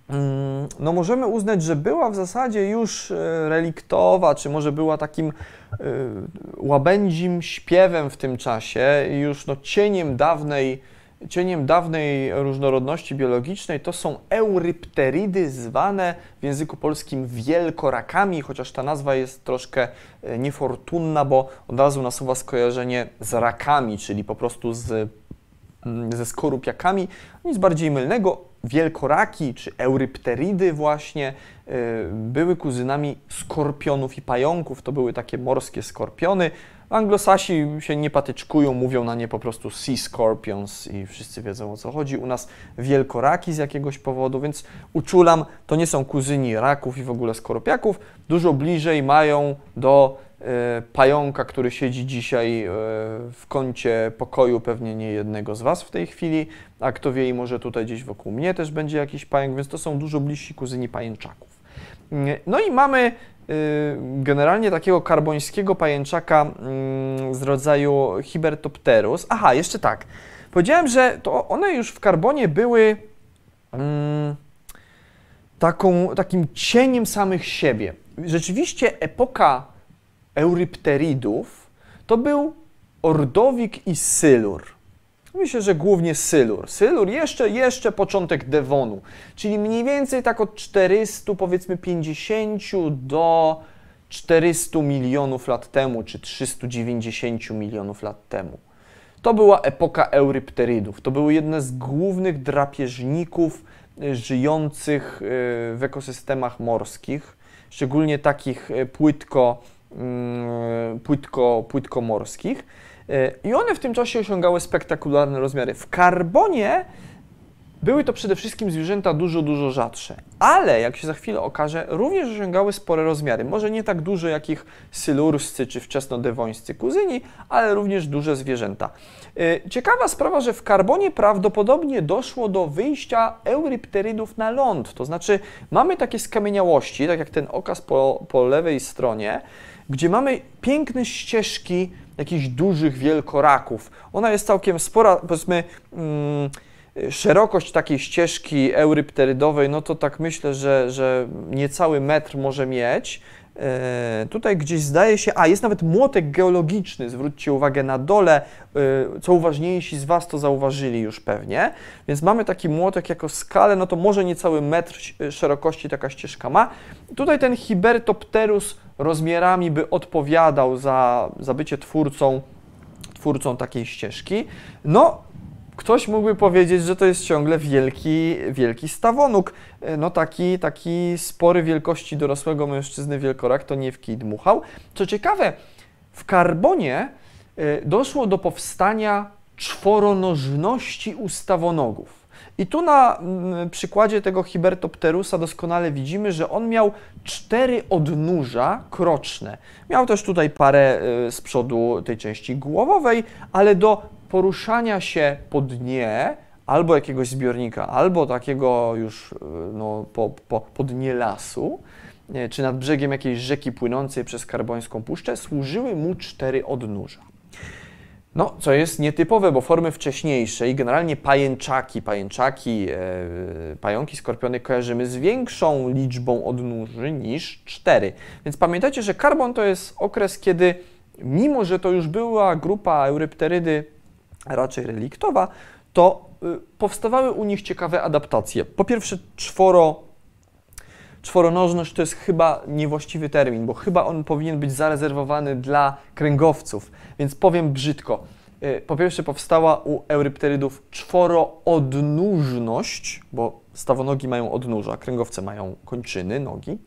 mm, no możemy uznać, że była w zasadzie już e, reliktowa, czy może była takim e, łabędzim śpiewem w tym czasie, już no cieniem dawnej, cieniem dawnej różnorodności biologicznej, to są eurypteridy zwane w języku polskim wielkorakami, chociaż ta nazwa jest troszkę e, niefortunna, bo od razu nasuwa skojarzenie z rakami, czyli po prostu z ze skorupiakami, nic bardziej mylnego. Wielkoraki czy eurypteridy właśnie y, były kuzynami skorpionów i pająków. To były takie morskie skorpiony. Anglosasi się nie patyczkują, mówią na nie po prostu sea scorpions i wszyscy wiedzą o co chodzi. U nas wielkoraki z jakiegoś powodu, więc uczulam, to nie są kuzyni raków i w ogóle skorupiaków. Dużo bliżej mają do pająka, który siedzi dzisiaj e, w kącie pokoju, pewnie nie jednego z Was w tej chwili, a kto wie, i może tutaj gdzieś wokół mnie też będzie jakiś pająk, więc to są dużo bliżsi kuzyni pajęczaków. Mm, no i mamy e, generalnie takiego karbońskiego pajęczaka mm, z rodzaju Hibertopterus. Aha, jeszcze tak. Powiedziałem, że to one już w karbonie były mm, taką, takim cieniem samych siebie. Rzeczywiście epoka eurypteridów to był Ordowik i Sylur. Myślę, że głównie Sylur. Sylur jeszcze, jeszcze początek Devonu, czyli mniej więcej tak od 400, powiedzmy 50 do 400 milionów lat temu, czy 390 milionów lat temu. To była epoka eurypterydów. To były jedne z głównych drapieżników y, żyjących y, w ekosystemach morskich, szczególnie takich y, płytko płytko, płytkomorskich. E, I one w tym czasie osiągały spektakularne rozmiary. W karbonie były to przede wszystkim zwierzęta dużo, dużo rzadsze, ale jak się za chwilę okaże, również osiągały spore rozmiary. Może nie tak duże jak ich sylurscy czy wczesnodewońscy kuzyni, ale również duże zwierzęta. E, ciekawa sprawa, że w karbonie prawdopodobnie doszło do wyjścia eurypterydów na ląd, to znaczy mamy takie skamieniałości, tak jak ten okaz po, po lewej stronie, gdzie mamy piękne ścieżki jakichś dużych wielkoraków. Ona jest całkiem spora, powiedzmy, mm, szerokość takiej ścieżki eurypterydowej, no to tak myślę, że, że niecały metr może mieć. E, tutaj gdzieś zdaje się, a jest nawet młotek geologiczny, zwróćcie uwagę na dole, e, co uważniejsi z Was to zauważyli już pewnie, więc mamy taki młotek jako skalę, no to może niecały metr szerokości taka ścieżka ma. Tutaj ten Hibertopterus rozmiarami by odpowiadał za, za bycie twórcą, twórcą takiej ścieżki. No, Ktoś mógłby powiedzieć, że to jest ciągle wielki, wielki stawonuk. No taki, taki spory wielkości dorosłego mężczyzny wielkorak to nie w kij dmuchał. Co ciekawe, w karbonie e, doszło do powstania czworonożności u stawonogów. I tu na mm, przykładzie tego Hibertopterusa doskonale widzimy, że on miał cztery odnóża kroczne. Miał też tutaj parę e, z przodu tej części głowowej, ale do poruszania się po dnie albo jakiegoś zbiornika, albo takiego już e, no, po, po, po dnie lasu, e, czy nad brzegiem jakiejś rzeki płynącej przez Karbońską Puszczę, służyły mu cztery odnóża. No, co jest nietypowe, bo formy wcześniejsze i generalnie pajęczaki, pajęczaki, e, pająki, skorpiony kojarzymy z większą liczbą odnóży niż cztery. Więc pamiętajcie, że karbon to jest okres, kiedy mimo, że to już była grupa eurypterydy raczej reliktowa, to y, powstawały u nich ciekawe adaptacje. Po pierwsze, czworo, czworonożność to jest chyba niewłaściwy termin, bo chyba on powinien być zarezerwowany dla kręgowców, więc powiem brzydko. Y, po pierwsze, powstała u eurypterydów czworoodnóżność, bo stawonogi mają odnóża, kręgowce mają kończyny, nogi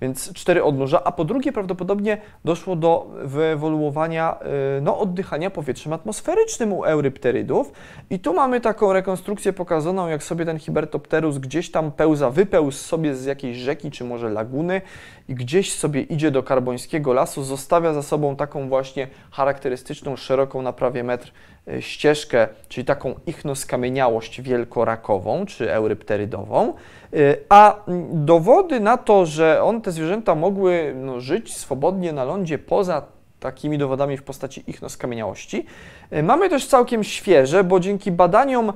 więc cztery odnóża, a po drugie prawdopodobnie doszło do wyewoluowania y, no, oddychania powietrzem atmosferycznym u eurypterydów. I tu mamy taką rekonstrukcję pokazaną, jak sobie ten Hibertopterus gdzieś tam pełza, wypełz sobie z jakiejś rzeki, czy może laguny i gdzieś sobie idzie do karbońskiego lasu, zostawia za sobą taką właśnie charakterystyczną, szeroką na prawie metr ścieżkę, czyli taką ichnoskamieniałość wielkorakową, czy eurypterydową, y, a dowody na to, że on, te zwierzęta mogły no, żyć swobodnie na lądzie poza takimi dowodami w postaci ichnoskamieniałości, y, mamy też całkiem świeże, bo dzięki badaniom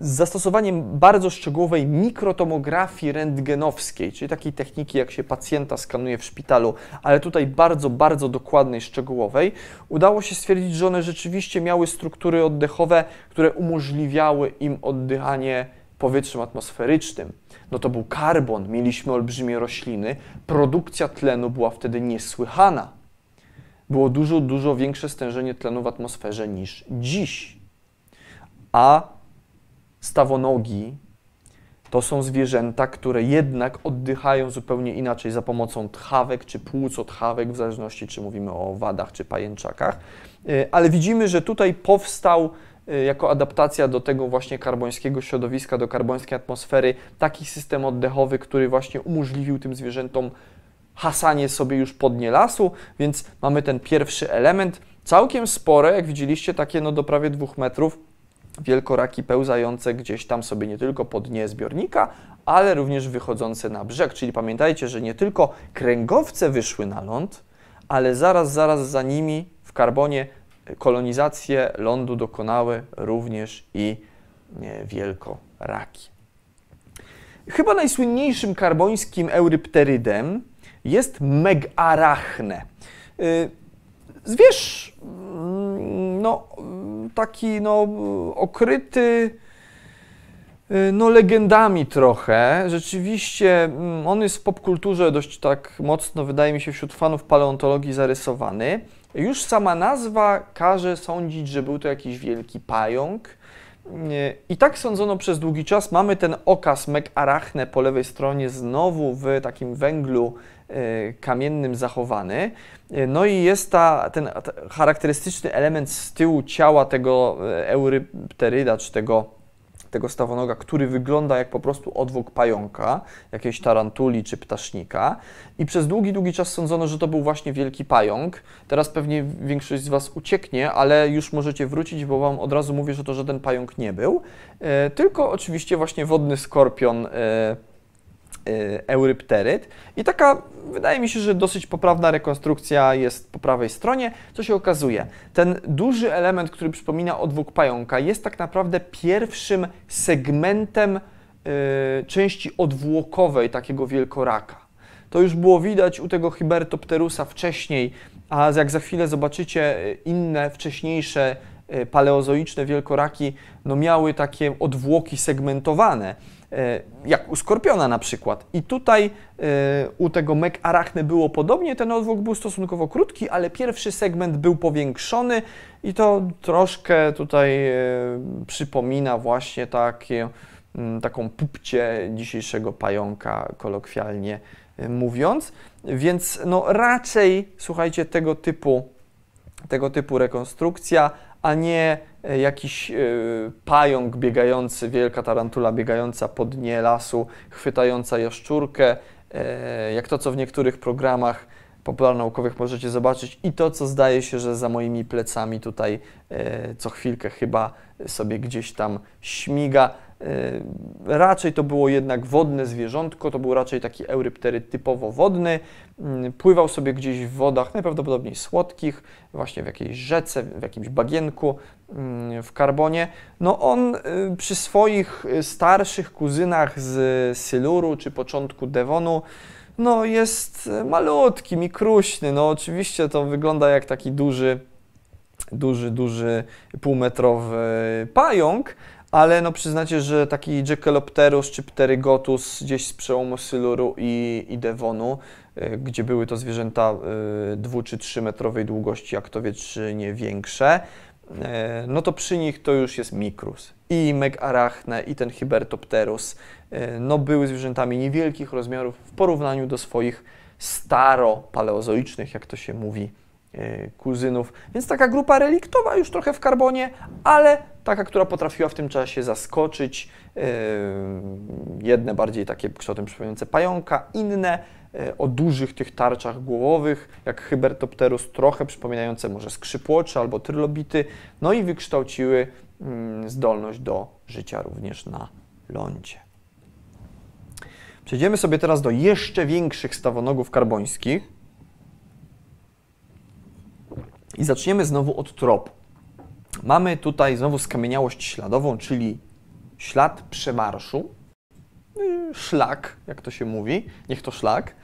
z zastosowaniem bardzo szczegółowej mikrotomografii rentgenowskiej, czyli takiej techniki, jak się pacjenta skanuje w szpitalu, ale tutaj bardzo, bardzo dokładnej, szczegółowej, udało się stwierdzić, że one rzeczywiście miały struktury oddechowe, które umożliwiały im oddychanie powietrzem atmosferycznym. No to był karbon, mieliśmy olbrzymie rośliny, produkcja tlenu była wtedy niesłychana. Było dużo, dużo większe stężenie tlenu w atmosferze niż dziś. A stawonogi to są zwierzęta, które jednak oddychają zupełnie inaczej za pomocą tchawek czy płucotchawek, w zależności czy mówimy o wadach czy pajęczakach. Y, ale widzimy, że tutaj powstał y, jako adaptacja do tego właśnie karbońskiego środowiska, do karbońskiej atmosfery, taki system oddechowy, który właśnie umożliwił tym zwierzętom hasanie sobie już po dnie lasu, więc mamy ten pierwszy element, całkiem spore, jak widzieliście, takie no do prawie dwóch metrów, wielkoraki pełzające gdzieś tam sobie nie tylko po dnie zbiornika, ale również wychodzące na brzeg. Czyli pamiętajcie, że nie tylko kręgowce wyszły na ląd, ale zaraz, zaraz za nimi w karbonie kolonizację lądu dokonały również i wielkoraki. Chyba najsłynniejszym karbońskim eurypterydem jest Megarachne. Zwierz no, taki no, okryty y, no, legendami trochę. Rzeczywiście mm, on jest w popkulturze dość tak mocno, wydaje mi się, wśród fanów paleontologii zarysowany. Już sama nazwa każe sądzić, że był to jakiś wielki pająk. Y, I tak sądzono przez długi czas. Mamy ten okaz Megarachne po lewej stronie znowu w takim węglu kamiennym zachowany. No i jest ta, ten charakterystyczny element z tyłu ciała tego e, eurypteryda, czy tego, tego stawonoga, który wygląda jak po prostu odwłok pająka, jakiejś tarantuli czy ptasznika. I przez długi, długi czas sądzono, że to był właśnie wielki pająk. Teraz pewnie większość z Was ucieknie, ale już możecie wrócić, bo Wam od razu mówię, że to żaden pająk nie był, tylko oczywiście właśnie wodny skorpion Y, eurypteryt. I taka, wydaje mi się, że dosyć poprawna rekonstrukcja jest po prawej stronie. Co się okazuje? Ten duży element, który przypomina odwóg pająka, jest tak naprawdę pierwszym segmentem y, części odwłokowej takiego wielkoraka. To już było widać u tego Hibertopterusa wcześniej, a jak za chwilę zobaczycie y, inne, wcześniejsze paleozoiczne wielkoraki, no miały takie odwłoki segmentowane. E, jak u skorpiona na przykład. I tutaj e, u tego Mek Arachne było podobnie, ten odwłok był stosunkowo krótki, ale pierwszy segment był powiększony i to troszkę tutaj e, przypomina właśnie takie, mm, taką pupcie dzisiejszego pająka, kolokwialnie mówiąc. Więc no raczej, słuchajcie, tego typu, tego typu rekonstrukcja, a nie e, jakiś e, pająk biegający, wielka tarantula biegająca po dnie lasu, chwytająca jaszczurkę, e, jak to, co w niektórych programach popularnaukowych możecie zobaczyć i to, co zdaje się, że za moimi plecami tutaj co chwilkę chyba sobie gdzieś tam śmiga. E, raczej to było jednak wodne zwierzątko, to był raczej taki eurypteryt typowo wodny. Mm, pływał sobie gdzieś w wodach, najprawdopodobniej słodkich, właśnie w jakiejś rzece, w jakimś bagienku mm, w karbonie. No on y, przy swoich starszych kuzynach z Syluru czy początku Devonu no jest malutki, mikruśny. No oczywiście to wygląda jak taki duży, duży, duży półmetrowy pająk, ale no przyznacie, że taki Jekyllopterus czy Pterygotus gdzieś z przełomu Syluru i, i Devonu, y, gdzie były to zwierzęta y, dwu czy trzymetrowej długości, jak to wie, czy nie większe, e, no to przy nich to już jest mikrus. I megarachne, i ten Hybertopterus, e, no były zwierzętami niewielkich rozmiarów w porównaniu do swoich staro-paleozoicznych, jak to się mówi, e, kuzynów. Więc taka grupa reliktowa już trochę w karbonie, ale taka, która potrafiła w tym czasie zaskoczyć. Jedne bardziej takie kształtem przypominające pająka, inne E, o dużych tych tarczach głowowych, jak Hybertopterus, trochę przypominające może skrzypłocze albo trylobity, no i wykształciły mm, zdolność do życia również na lądzie. Przejdziemy sobie teraz do jeszcze większych stawonogów karbońskich i zaczniemy znowu od tropu. Mamy tutaj znowu skamieniałość śladową, czyli ślad przemarszu, y, szlak, jak to się mówi, niech to szlak,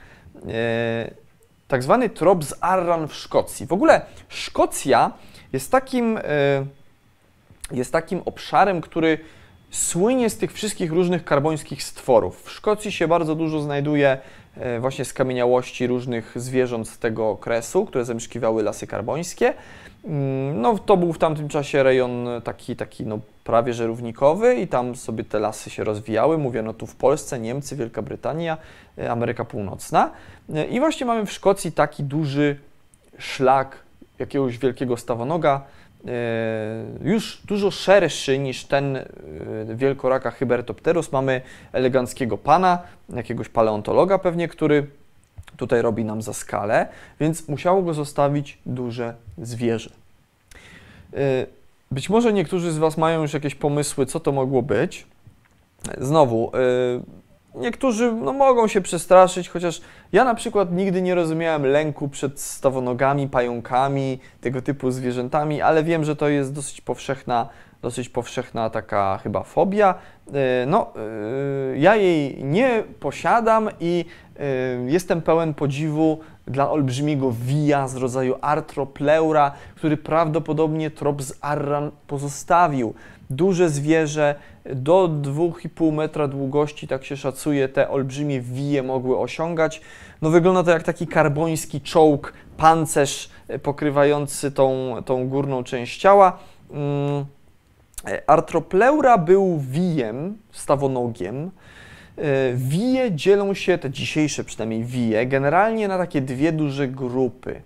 E, tak zwany trop z Arran w Szkocji. W ogóle Szkocja jest takim, e, jest takim obszarem, który słynie z tych wszystkich różnych karbońskich stworów. W Szkocji się bardzo dużo znajduje e, właśnie skamieniałości różnych zwierząt z tego okresu, które zamieszkiwały lasy karbońskie. Mm, no, to był w tamtym czasie rejon taki, taki no, prawie że równikowy i tam sobie te lasy się rozwijały. Mówiono tu w Polsce, Niemcy, Wielka Brytania, e, Ameryka Północna. E, I właśnie mamy w Szkocji taki duży szlak jakiegoś wielkiego stawonoga, już dużo szerszy niż ten wielkoraka Hybertopterus. Mamy eleganckiego pana, jakiegoś paleontologa pewnie, który tutaj robi nam za skalę, więc musiało go zostawić duże zwierzę. Być może niektórzy z Was mają już jakieś pomysły, co to mogło być. Znowu, niektórzy no, mogą się przestraszyć, chociaż ja na przykład nigdy nie rozumiałem lęku przed stawonogami, pająkami, tego typu zwierzętami, ale wiem, że to jest dosyć powszechna, dosyć powszechna taka chyba fobia. Yy, no, yy, ja jej nie posiadam i jestem pełen podziwu dla olbrzymiego wija z rodzaju artropleura, który prawdopodobnie trop z Arran pozostawił. Duże zwierzę do 2,5 metra długości, tak się szacuje, te olbrzymie wije mogły osiągać. No wygląda to jak taki karboński czołg, pancerz e, pokrywający tą, tą górną część ciała. Mm, e, artropleura był wijem, stawonogiem, E, wije dzielą się, te dzisiejsze przynajmniej wije, generalnie na takie dwie duże grupy.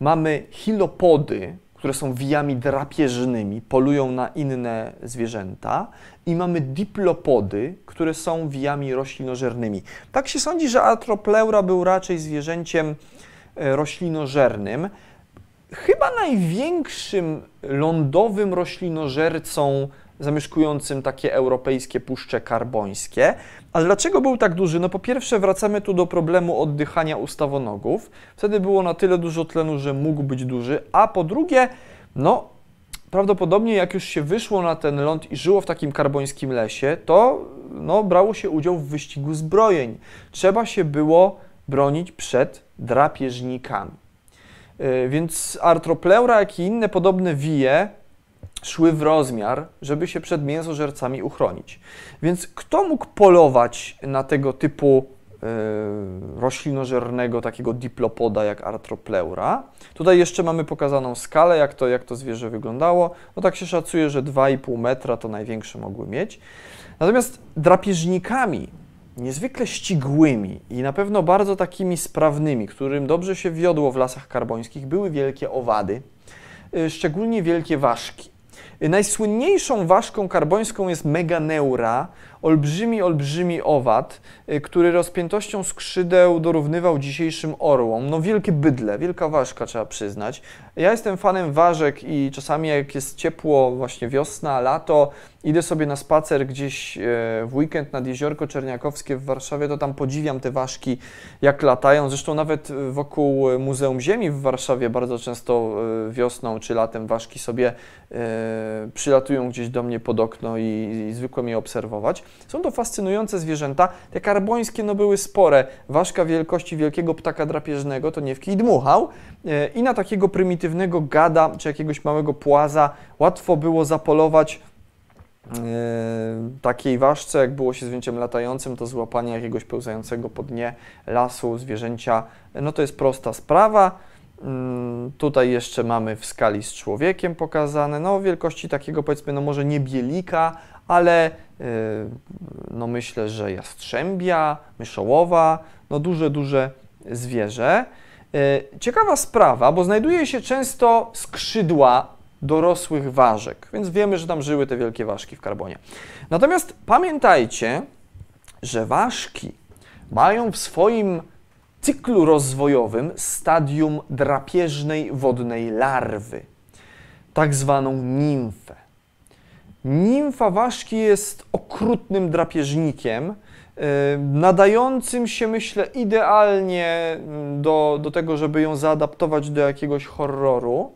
Mamy hilopody, które są wijami drapieżnymi, polują na inne zwierzęta, i mamy diplopody, które są wijami roślinożernymi. Tak się sądzi, że Atropleura był raczej zwierzęciem e, roślinożernym. Chyba największym lądowym roślinożercą zamieszkującym takie europejskie puszcze karbońskie. Ale dlaczego był tak duży? No po pierwsze wracamy tu do problemu oddychania ustawonogów. Wtedy było na tyle dużo tlenu, że mógł być duży. A po drugie, no prawdopodobnie jak już się wyszło na ten ląd i żyło w takim karbońskim lesie, to no, brało się udział w wyścigu zbrojeń. Trzeba się było bronić przed drapieżnikami. Yy, więc artropleura, jak i inne podobne wije szły w rozmiar, żeby się przed mięsożercami uchronić. Więc kto mógł polować na tego typu y, roślinożernego takiego diplopoda jak artropleura? Tutaj jeszcze mamy pokazaną skalę, jak to, jak to zwierzę wyglądało. No tak się szacuje, że 2,5 metra to największe mogły mieć. Natomiast drapieżnikami niezwykle ścigłymi i na pewno bardzo takimi sprawnymi, którym dobrze się wiodło w lasach karbońskich, były wielkie owady, y, szczególnie wielkie ważki. Najsłynniejszą ważką karbońską jest Meganeura, olbrzymi, olbrzymi owad, y, który rozpiętością skrzydeł dorównywał dzisiejszym orłom. No wielkie bydle, wielka ważka trzeba przyznać. Ja jestem fanem ważek i czasami jak jest ciepło, właśnie wiosna, lato, idę sobie na spacer gdzieś e, w weekend nad Jeziorko Czerniakowskie w Warszawie, to tam podziwiam te ważki, jak latają. Zresztą nawet wokół Muzeum Ziemi w Warszawie bardzo często e, wiosną czy latem ważki sobie e, przylatują gdzieś do mnie pod okno i, i zwykle je obserwować. Są to fascynujące zwierzęta. Te karbońskie no były spore. Ważka wielkości wielkiego ptaka drapieżnego to nie w kij dmuchał i na takiego prymitywnego gada czy jakiegoś małego płaza łatwo było zapolować Yy, takiej ważce, jak było się zwierzęciem latającym, to złapanie jakiegoś pełzającego po dnie lasu zwierzęcia, no to jest prosta sprawa. Mm, tutaj jeszcze mamy w skali z człowiekiem pokazane, no wielkości takiego powiedzmy, no może nie bielika, ale yy, no myślę, że jastrzębia, myszołowa, no duże, duże zwierzę. Yy, ciekawa sprawa, bo znajduje się często skrzydła dorosłych ważek, więc wiemy, że tam żyły te wielkie ważki w karbonie. Natomiast pamiętajcie, że ważki mają w swoim cyklu rozwojowym stadium drapieżnej wodnej larwy, tak zwaną nimfę. Nimfa ważki jest okrutnym drapieżnikiem, yy, nadającym się, myślę, idealnie mm, do, do tego, żeby ją zaadaptować do jakiegoś horroru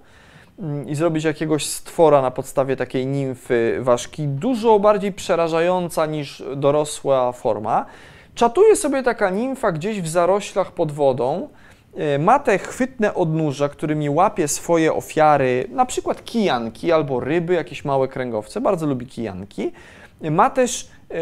mm, i zrobić jakiegoś stwora na podstawie takiej nimfy ważki, dużo bardziej przerażająca niż dorosła forma. Czatuje sobie taka nimfa gdzieś w zaroślach pod wodą, ma te chwytne odnóża, którymi łapie swoje ofiary, na przykład kijanki albo ryby, jakieś małe kręgowce, bardzo lubi kijanki. Ma też y,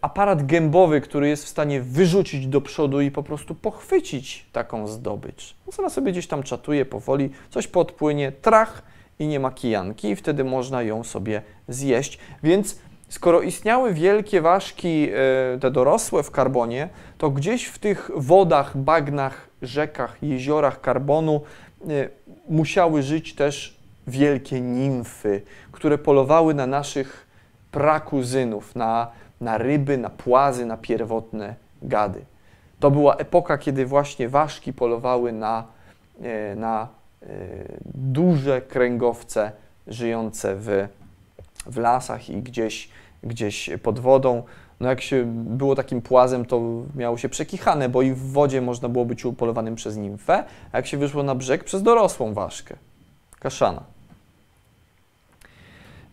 aparat gębowy, który jest w stanie wyrzucić do przodu i po prostu pochwycić taką zdobycz. Ona sobie gdzieś tam czatuje powoli, coś podpłynie, trach i nie ma kijanki i wtedy można ją sobie zjeść. Więc Skoro istniały wielkie ważki, e, te dorosłe w karbonie, to gdzieś w tych wodach, bagnach, rzekach, jeziorach karbonu e, musiały żyć też wielkie nimfy, które polowały na naszych prakuzynów, na, na ryby, na płazy, na pierwotne gady. To była epoka, kiedy właśnie ważki polowały na, e, na duże kręgowce żyjące w, w lasach i gdzieś gdzieś pod wodą. No jak się było takim płazem, to miało się przekichane, bo i w wodzie można było być upolowanym przez nimfę, a jak się wyszło na brzeg, przez dorosłą ważkę, kaszana.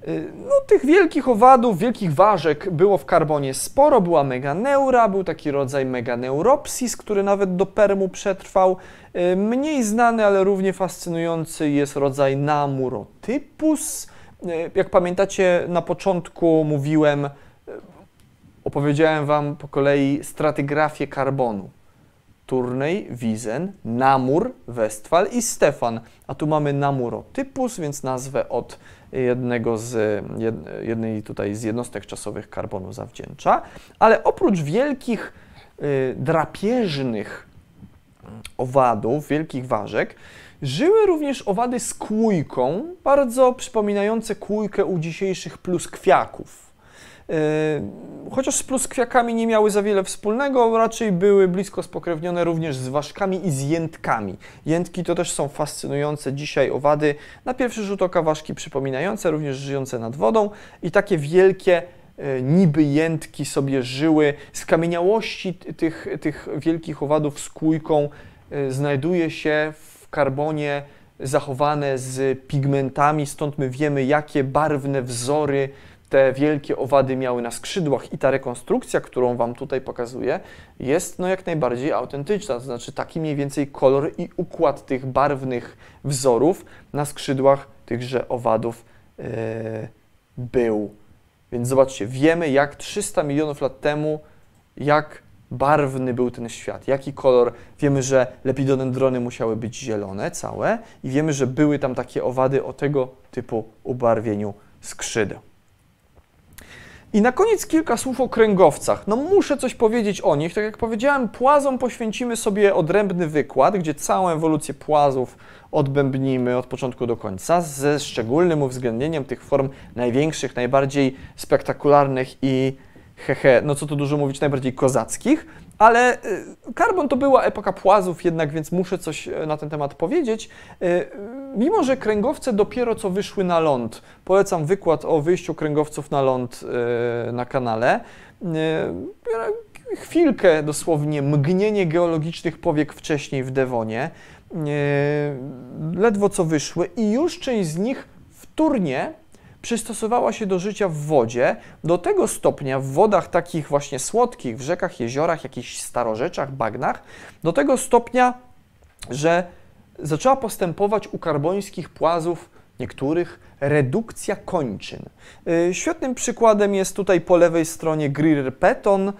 Y, no, tych wielkich owadów, wielkich ważek było w karbonie sporo. Była meganeura, był taki rodzaj meganeuropsis, który nawet do Permu przetrwał. Y, mniej znany, ale równie fascynujący jest rodzaj namurotypus, jak pamiętacie, na początku mówiłem, e, opowiedziałem Wam po kolei stratygrafię karbonu. Turnej, Wizen, Namur, Westfal i Stefan. A tu mamy Namurotypus, więc nazwę od jednego z, jednej tutaj z jednostek czasowych karbonu zawdzięcza. Ale oprócz wielkich y, drapieżnych owadów, wielkich ważek, Żyły również owady z kłójką, bardzo przypominające kłójkę u dzisiejszych pluskwiaków. Yy, chociaż z pluskwiakami nie miały za wiele wspólnego, raczej były blisko spokrewnione również z ważkami i z jętkami. Jętki to też są fascynujące dzisiaj owady, na pierwszy rzut oka ważki przypominające, również żyjące nad wodą i takie wielkie yy, niby jętki sobie żyły. Z kamieniałości tych, tych wielkich owadów z kłójką yy, znajduje się w karbonie zachowane z pigmentami, stąd my wiemy, jakie barwne wzory te wielkie owady miały na skrzydłach i ta rekonstrukcja, którą Wam tutaj pokazuję, jest no jak najbardziej autentyczna, to znaczy taki mniej więcej kolor i układ tych barwnych wzorów na skrzydłach tychże owadów yy, był. Więc zobaczcie, wiemy jak 300 milionów lat temu, jak barwny był ten świat, jaki kolor. Wiemy, że lepidodendrony musiały być zielone całe i wiemy, że były tam takie owady o tego typu ubarwieniu skrzydeł. I na koniec kilka słów o kręgowcach. No muszę coś powiedzieć o nich. Tak jak powiedziałem, płazom poświęcimy sobie odrębny wykład, gdzie całą ewolucję płazów odbębnimy od początku do końca, ze szczególnym uwzględnieniem tych form największych, najbardziej spektakularnych i hehe, no co tu dużo mówić, najbardziej kozackich, ale y, karbon to była epoka płazów jednak, więc muszę coś e, na ten temat powiedzieć. Y, mimo, że kręgowce dopiero co wyszły na ląd, polecam wykład o wyjściu kręgowców na ląd y, na kanale. Chwilkę dosłownie, mgnienie geologicznych powiek wcześniej w Dewonie. Ledwo co wyszły i już część z nich wtórnie przystosowała się do życia w wodzie do tego stopnia w wodach takich właśnie słodkich, w rzekach, jeziorach, jakichś starorzeczach, bagnach, do tego stopnia, że zaczęła postępować u karbońskich płazów niektórych redukcja kończyn. Y, świetnym przykładem jest tutaj po lewej stronie Greer Peton, y,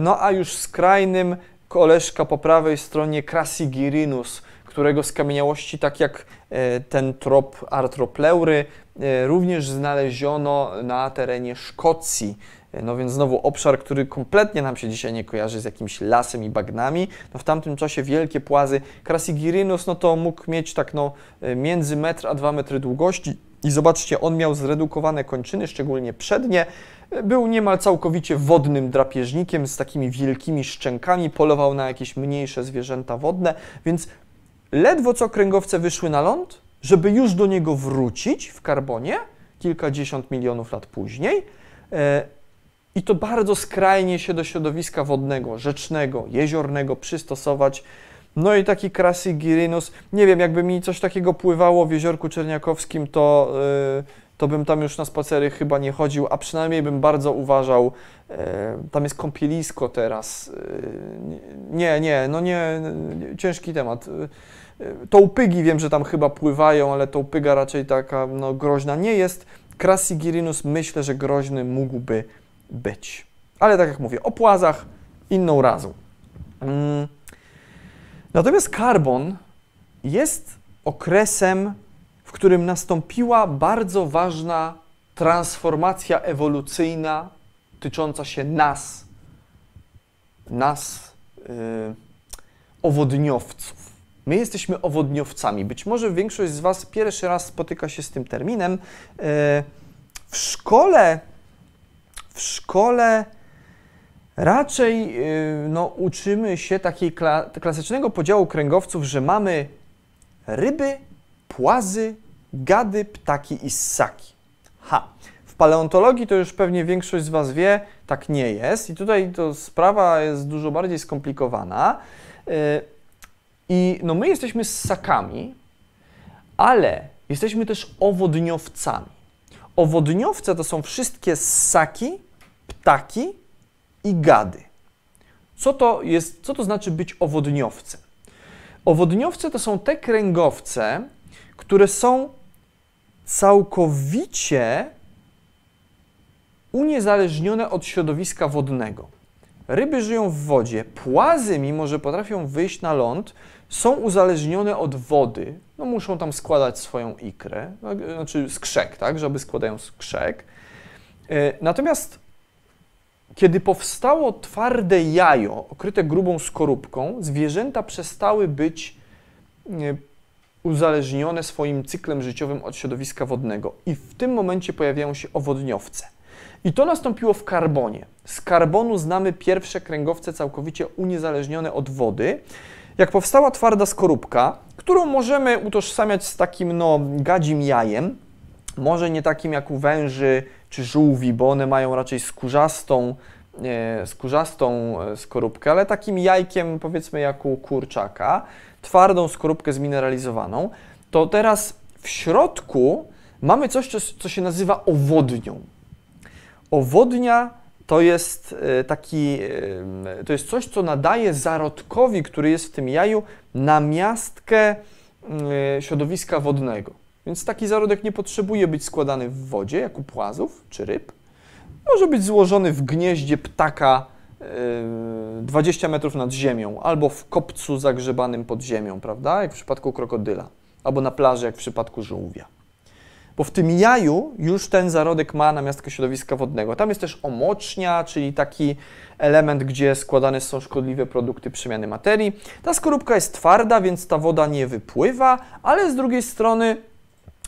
no a już skrajnym koleżka po prawej stronie Crassigyrinus, którego skamieniałości, tak jak e, ten trop artropleury, e, również znaleziono na terenie Szkocji. E, no więc znowu obszar, który kompletnie nam się dzisiaj nie kojarzy z jakimś lasem i bagnami. No w tamtym czasie wielkie płazy. Crassigyrinus no to mógł mieć tak no między metr a dwa metry długości. I zobaczcie, on miał zredukowane kończyny, szczególnie przednie. Był niemal całkowicie wodnym drapieżnikiem z takimi wielkimi szczękami, polował na jakieś mniejsze zwierzęta wodne, więc ledwo co kręgowce wyszły na ląd, żeby już do niego wrócić w karbonie kilkadziesiąt milionów lat później. E, I to bardzo skrajnie się do środowiska wodnego, rzecznego, jeziornego przystosować. No i taki Crassigyrinus, nie wiem, jakby mi coś takiego pływało w jeziorku czerniakowskim, to, yy, to bym tam już na spacery chyba nie chodził, a przynajmniej bym bardzo uważał, yy, tam jest kąpielisko teraz. Nie, nie, no nie, ciężki temat. Tołpygi wiem, że tam chyba pływają, ale tołpyga raczej taka no, groźna nie jest. Crassigyrinus myślę, że groźny mógłby być. Ale tak jak mówię, o płazach inną razą. Mm. Natomiast karbon jest okresem, w którym nastąpiła bardzo ważna transformacja ewolucyjna tycząca się nas, nas, yy, owodniowców. My jesteśmy owodniowcami. Być może większość z Was pierwszy raz spotyka się z tym terminem. Yy, w szkole, w szkole Raczej y, no, uczymy się takiego kla klasycznego podziału kręgowców, że mamy ryby, płazy, gady, ptaki i ssaki. Ha! W paleontologii to już pewnie większość z Was wie, tak nie jest. I tutaj to sprawa jest dużo bardziej skomplikowana. I no, my jesteśmy ssakami, ale jesteśmy też owodniowcami. Owodniowce to są wszystkie ssaki, ptaki i gady. Co to, jest, co to znaczy być owodniowcem? Owodniowce to są te kręgowce, które są całkowicie uniezależnione od środowiska wodnego. Ryby żyją w wodzie, płazy, mimo że potrafią wyjść na ląd, są uzależnione od wody. No, muszą tam składać swoją ikrę, znaczy skrzek, tak, żeby składają skrzek. E, natomiast kiedy powstało twarde jajo okryte grubą skorupką, zwierzęta przestały być uzależnione swoim cyklem życiowym od środowiska wodnego i w tym momencie pojawiają się owodniowce. I to nastąpiło w karbonie. Z karbonu znamy pierwsze kręgowce całkowicie uniezależnione od wody. Jak powstała twarda skorupka, którą możemy utożsamiać z takim no, gadzim jajem, może nie takim jak u węży czy żółwi, bo one mają raczej skórzastą, e, skórzastą e, skorupkę, ale takim jajkiem powiedzmy jak u kurczaka, twardą skorupkę zmineralizowaną, to teraz w środku mamy coś, co się nazywa owodnią. Owodnia to jest e, taki, to jest coś, co nadaje zarodkowi, który jest w tym jaju, namiastkę środowiska wodnego. Więc taki zarodek nie potrzebuje być składany w wodzie, jak u płazów czy ryb. Może być złożony w gnieździe ptaka 20 yy, metrów nad ziemią, albo w kopcu zagrzebanym pod ziemią, prawda? Jak w przypadku krokodyla, albo na plaży, jak w przypadku żółwia. Bo w tym jaju już ten zarodek ma namiastkę środowiska wodnego. Tam jest też omocznia, czyli taki element, gdzie składane są szkodliwe produkty przemiany materii. Ta skorupka jest twarda, więc ta woda nie wypływa, ale z drugiej strony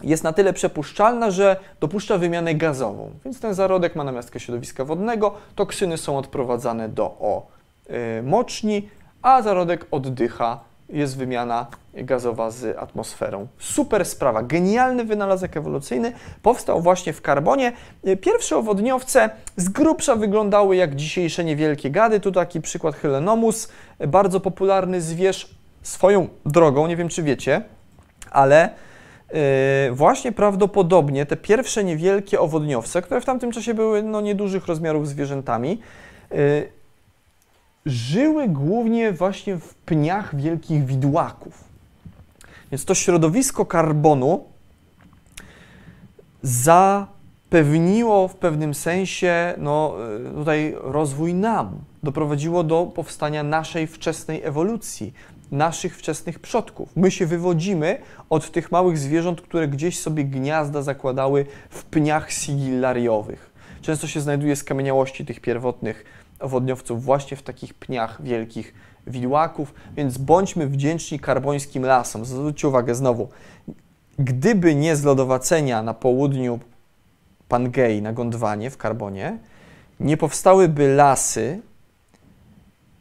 jest na tyle przepuszczalna, że dopuszcza wymianę gazową. Więc ten zarodek ma namiastkę środowiska wodnego, toksyny są odprowadzane do o, y, moczni, a zarodek oddycha, jest wymiana gazowa z atmosferą. Super sprawa, genialny wynalazek ewolucyjny, powstał właśnie w karbonie. Pierwsze owodniowce z grubsza wyglądały jak dzisiejsze niewielkie gady. Tu taki przykład Hylenomus, bardzo popularny zwierz swoją drogą, nie wiem czy wiecie, ale Yy, właśnie prawdopodobnie te pierwsze niewielkie owodniowce, które w tamtym czasie były no, niedużych rozmiarów zwierzętami, yy, żyły głównie właśnie w pniach wielkich widłaków. Więc to środowisko karbonu zapewniło w pewnym sensie no, yy, tutaj rozwój nam, doprowadziło do powstania naszej wczesnej ewolucji naszych wczesnych przodków. My się wywodzimy od tych małych zwierząt, które gdzieś sobie gniazda zakładały w pniach sigilariowych. Często się znajduje skamieniałości tych pierwotnych owodniowców właśnie w takich pniach wielkich widłaków, więc bądźmy wdzięczni karbońskim lasom. Zwróćcie uwagę znowu, gdyby nie zlodowacenia na południu Pangei, na Gondwanie w Karbonie, nie powstałyby lasy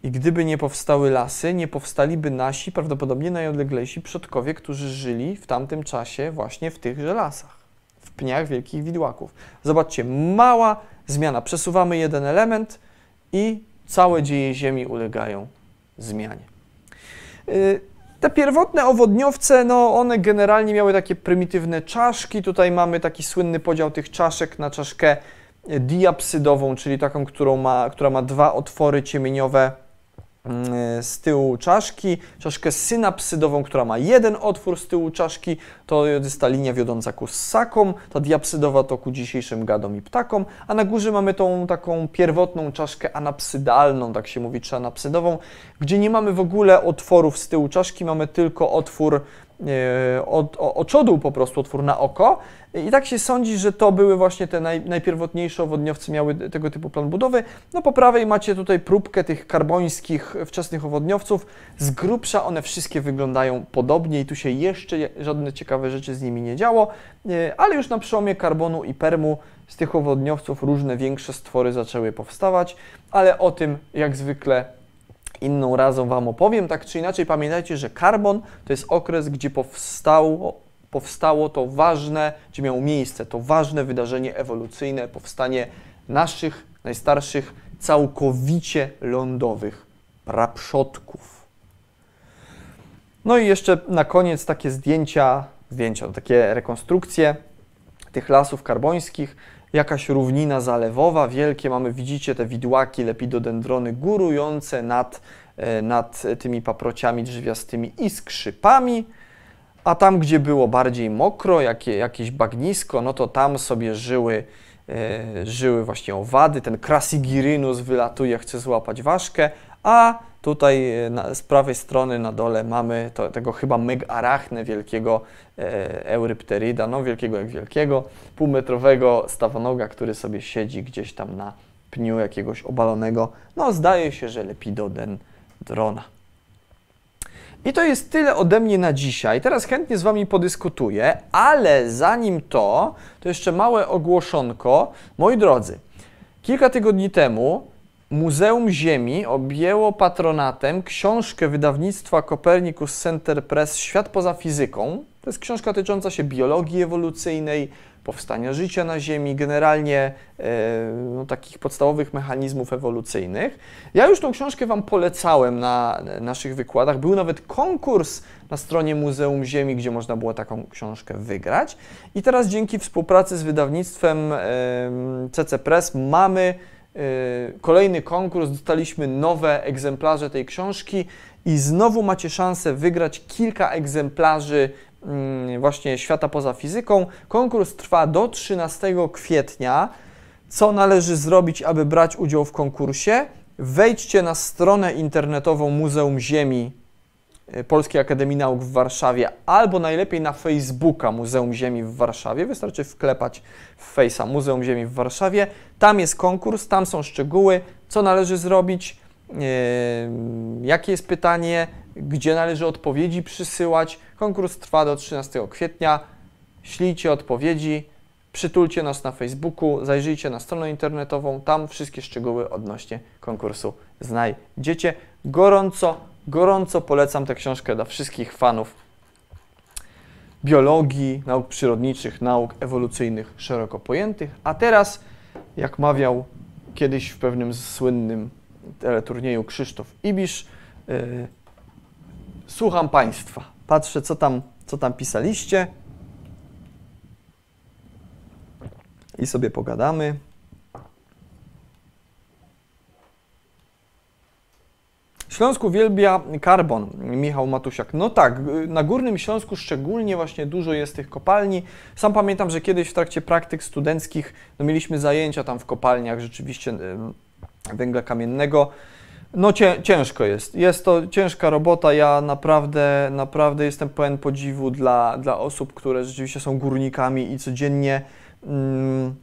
i gdyby nie powstały lasy, nie powstaliby nasi prawdopodobnie najodleglejsi przodkowie, którzy żyli w tamtym czasie właśnie w tychże lasach, w pniach wielkich widłaków. Zobaczcie, mała zmiana. Przesuwamy jeden element i całe dzieje Ziemi ulegają zmianie. Y, te pierwotne owodniowce, no one generalnie miały takie prymitywne czaszki. Tutaj mamy taki słynny podział tych czaszek na czaszkę diapsydową, czyli taką, którą ma, która ma dwa otwory ciemieniowe mm, z tyłu czaszki, czaszkę synapsydową, która ma jeden otwór z tyłu czaszki, to jest ta linia wiodąca ku ssakom, ta diapsydowa to ku dzisiejszym gadom i ptakom, a na górze mamy tą taką pierwotną czaszkę anapsydalną, tak się mówi, czy anapsydową, gdzie nie mamy w ogóle otworów z tyłu czaszki, mamy tylko otwór E, od, oczodół po prostu otwór na oko. I tak się sądzi, że to były właśnie te naj, najpierwotniejsze owodniowce, miały tego typu plan budowy. No po prawej macie tutaj próbkę tych karbońskich wczesnych owodniowców. Z grubsza one wszystkie wyglądają podobnie i tu się jeszcze żadne ciekawe rzeczy z nimi nie działo, e, ale już na przełomie karbonu i permu z tych owodniowców różne większe stwory zaczęły powstawać, ale o tym jak zwykle inną razą Wam opowiem. Tak czy inaczej, pamiętajcie, że karbon to jest okres, gdzie powstało, powstało to ważne, gdzie miało miejsce to ważne wydarzenie ewolucyjne, powstanie naszych najstarszych, całkowicie lądowych praprzodków. No i jeszcze na koniec takie zdjęcia, zdjęcia, takie rekonstrukcje tych lasów karbońskich jakaś równina zalewowa, wielkie. Mamy, widzicie te widłaki, lepidodendrony górujące nad, e, nad tymi paprociami drzewiastymi i skrzypami, a tam, gdzie było bardziej mokro, jakie, jakieś bagnisko, no to tam sobie żyły, e, żyły właśnie owady, ten krasigirynus wylatuje, chce złapać ważkę, a tutaj e, na, z prawej strony na dole mamy to, tego chyba megarachne wielkiego e, eurypteryda, no wielkiego jak wielkiego, półmetrowego stawonoga, który sobie siedzi gdzieś tam na pniu jakiegoś obalonego, no zdaje się, że lepidodendrona. I to jest tyle ode mnie na dzisiaj. Teraz chętnie z Wami podyskutuję, ale zanim to, to jeszcze małe ogłoszonko. Moi drodzy, kilka tygodni temu Muzeum Ziemi objęło patronatem książkę wydawnictwa Copernicus Center Press Świat poza fizyką. To jest książka dotycząca się biologii ewolucyjnej, powstania życia na Ziemi, generalnie e, no, takich podstawowych mechanizmów ewolucyjnych. Ja już tą książkę Wam polecałem na naszych wykładach. Był nawet konkurs na stronie Muzeum Ziemi, gdzie można było taką książkę wygrać. I teraz dzięki współpracy z wydawnictwem CC Press mamy kolejny konkurs, dostaliśmy nowe egzemplarze tej książki i znowu macie szansę wygrać kilka egzemplarzy mm, właśnie świata poza fizyką. Konkurs trwa do 13 kwietnia. Co należy zrobić, aby brać udział w konkursie? Wejdźcie na stronę internetową Muzeum Ziemi Y, Polskiej Akademii Nauk w Warszawie, albo najlepiej na Facebooka Muzeum Ziemi w Warszawie. Wystarczy wklepać w Face'a Muzeum Ziemi w Warszawie. Tam jest konkurs, tam są szczegóły, co należy zrobić, yy, jakie jest pytanie, gdzie należy odpowiedzi przysyłać. Konkurs trwa do 13 kwietnia. Ślijcie odpowiedzi, przytulcie nas na Facebooku, zajrzyjcie na stronę internetową, tam wszystkie szczegóły odnośnie konkursu znajdziecie. Gorąco Gorąco polecam tę książkę dla wszystkich fanów biologii, nauk przyrodniczych, nauk ewolucyjnych szeroko pojętych. A teraz, jak mawiał kiedyś w pewnym słynnym teleturnieju Krzysztof Ibisz, yy, słucham Państwa. Patrzę, co tam, co tam pisaliście i sobie pogadamy. Śląsk uwielbia karbon, Michał Matusiak. No tak, na Górnym Śląsku szczególnie właśnie dużo jest tych kopalni. Sam pamiętam, że kiedyś w trakcie praktyk studenckich no mieliśmy zajęcia tam w kopalniach rzeczywiście węgla kamiennego. No cię, ciężko jest. Jest to ciężka robota. Ja naprawdę, naprawdę jestem pełen podziwu dla, dla osób, które rzeczywiście są górnikami i codziennie, mm,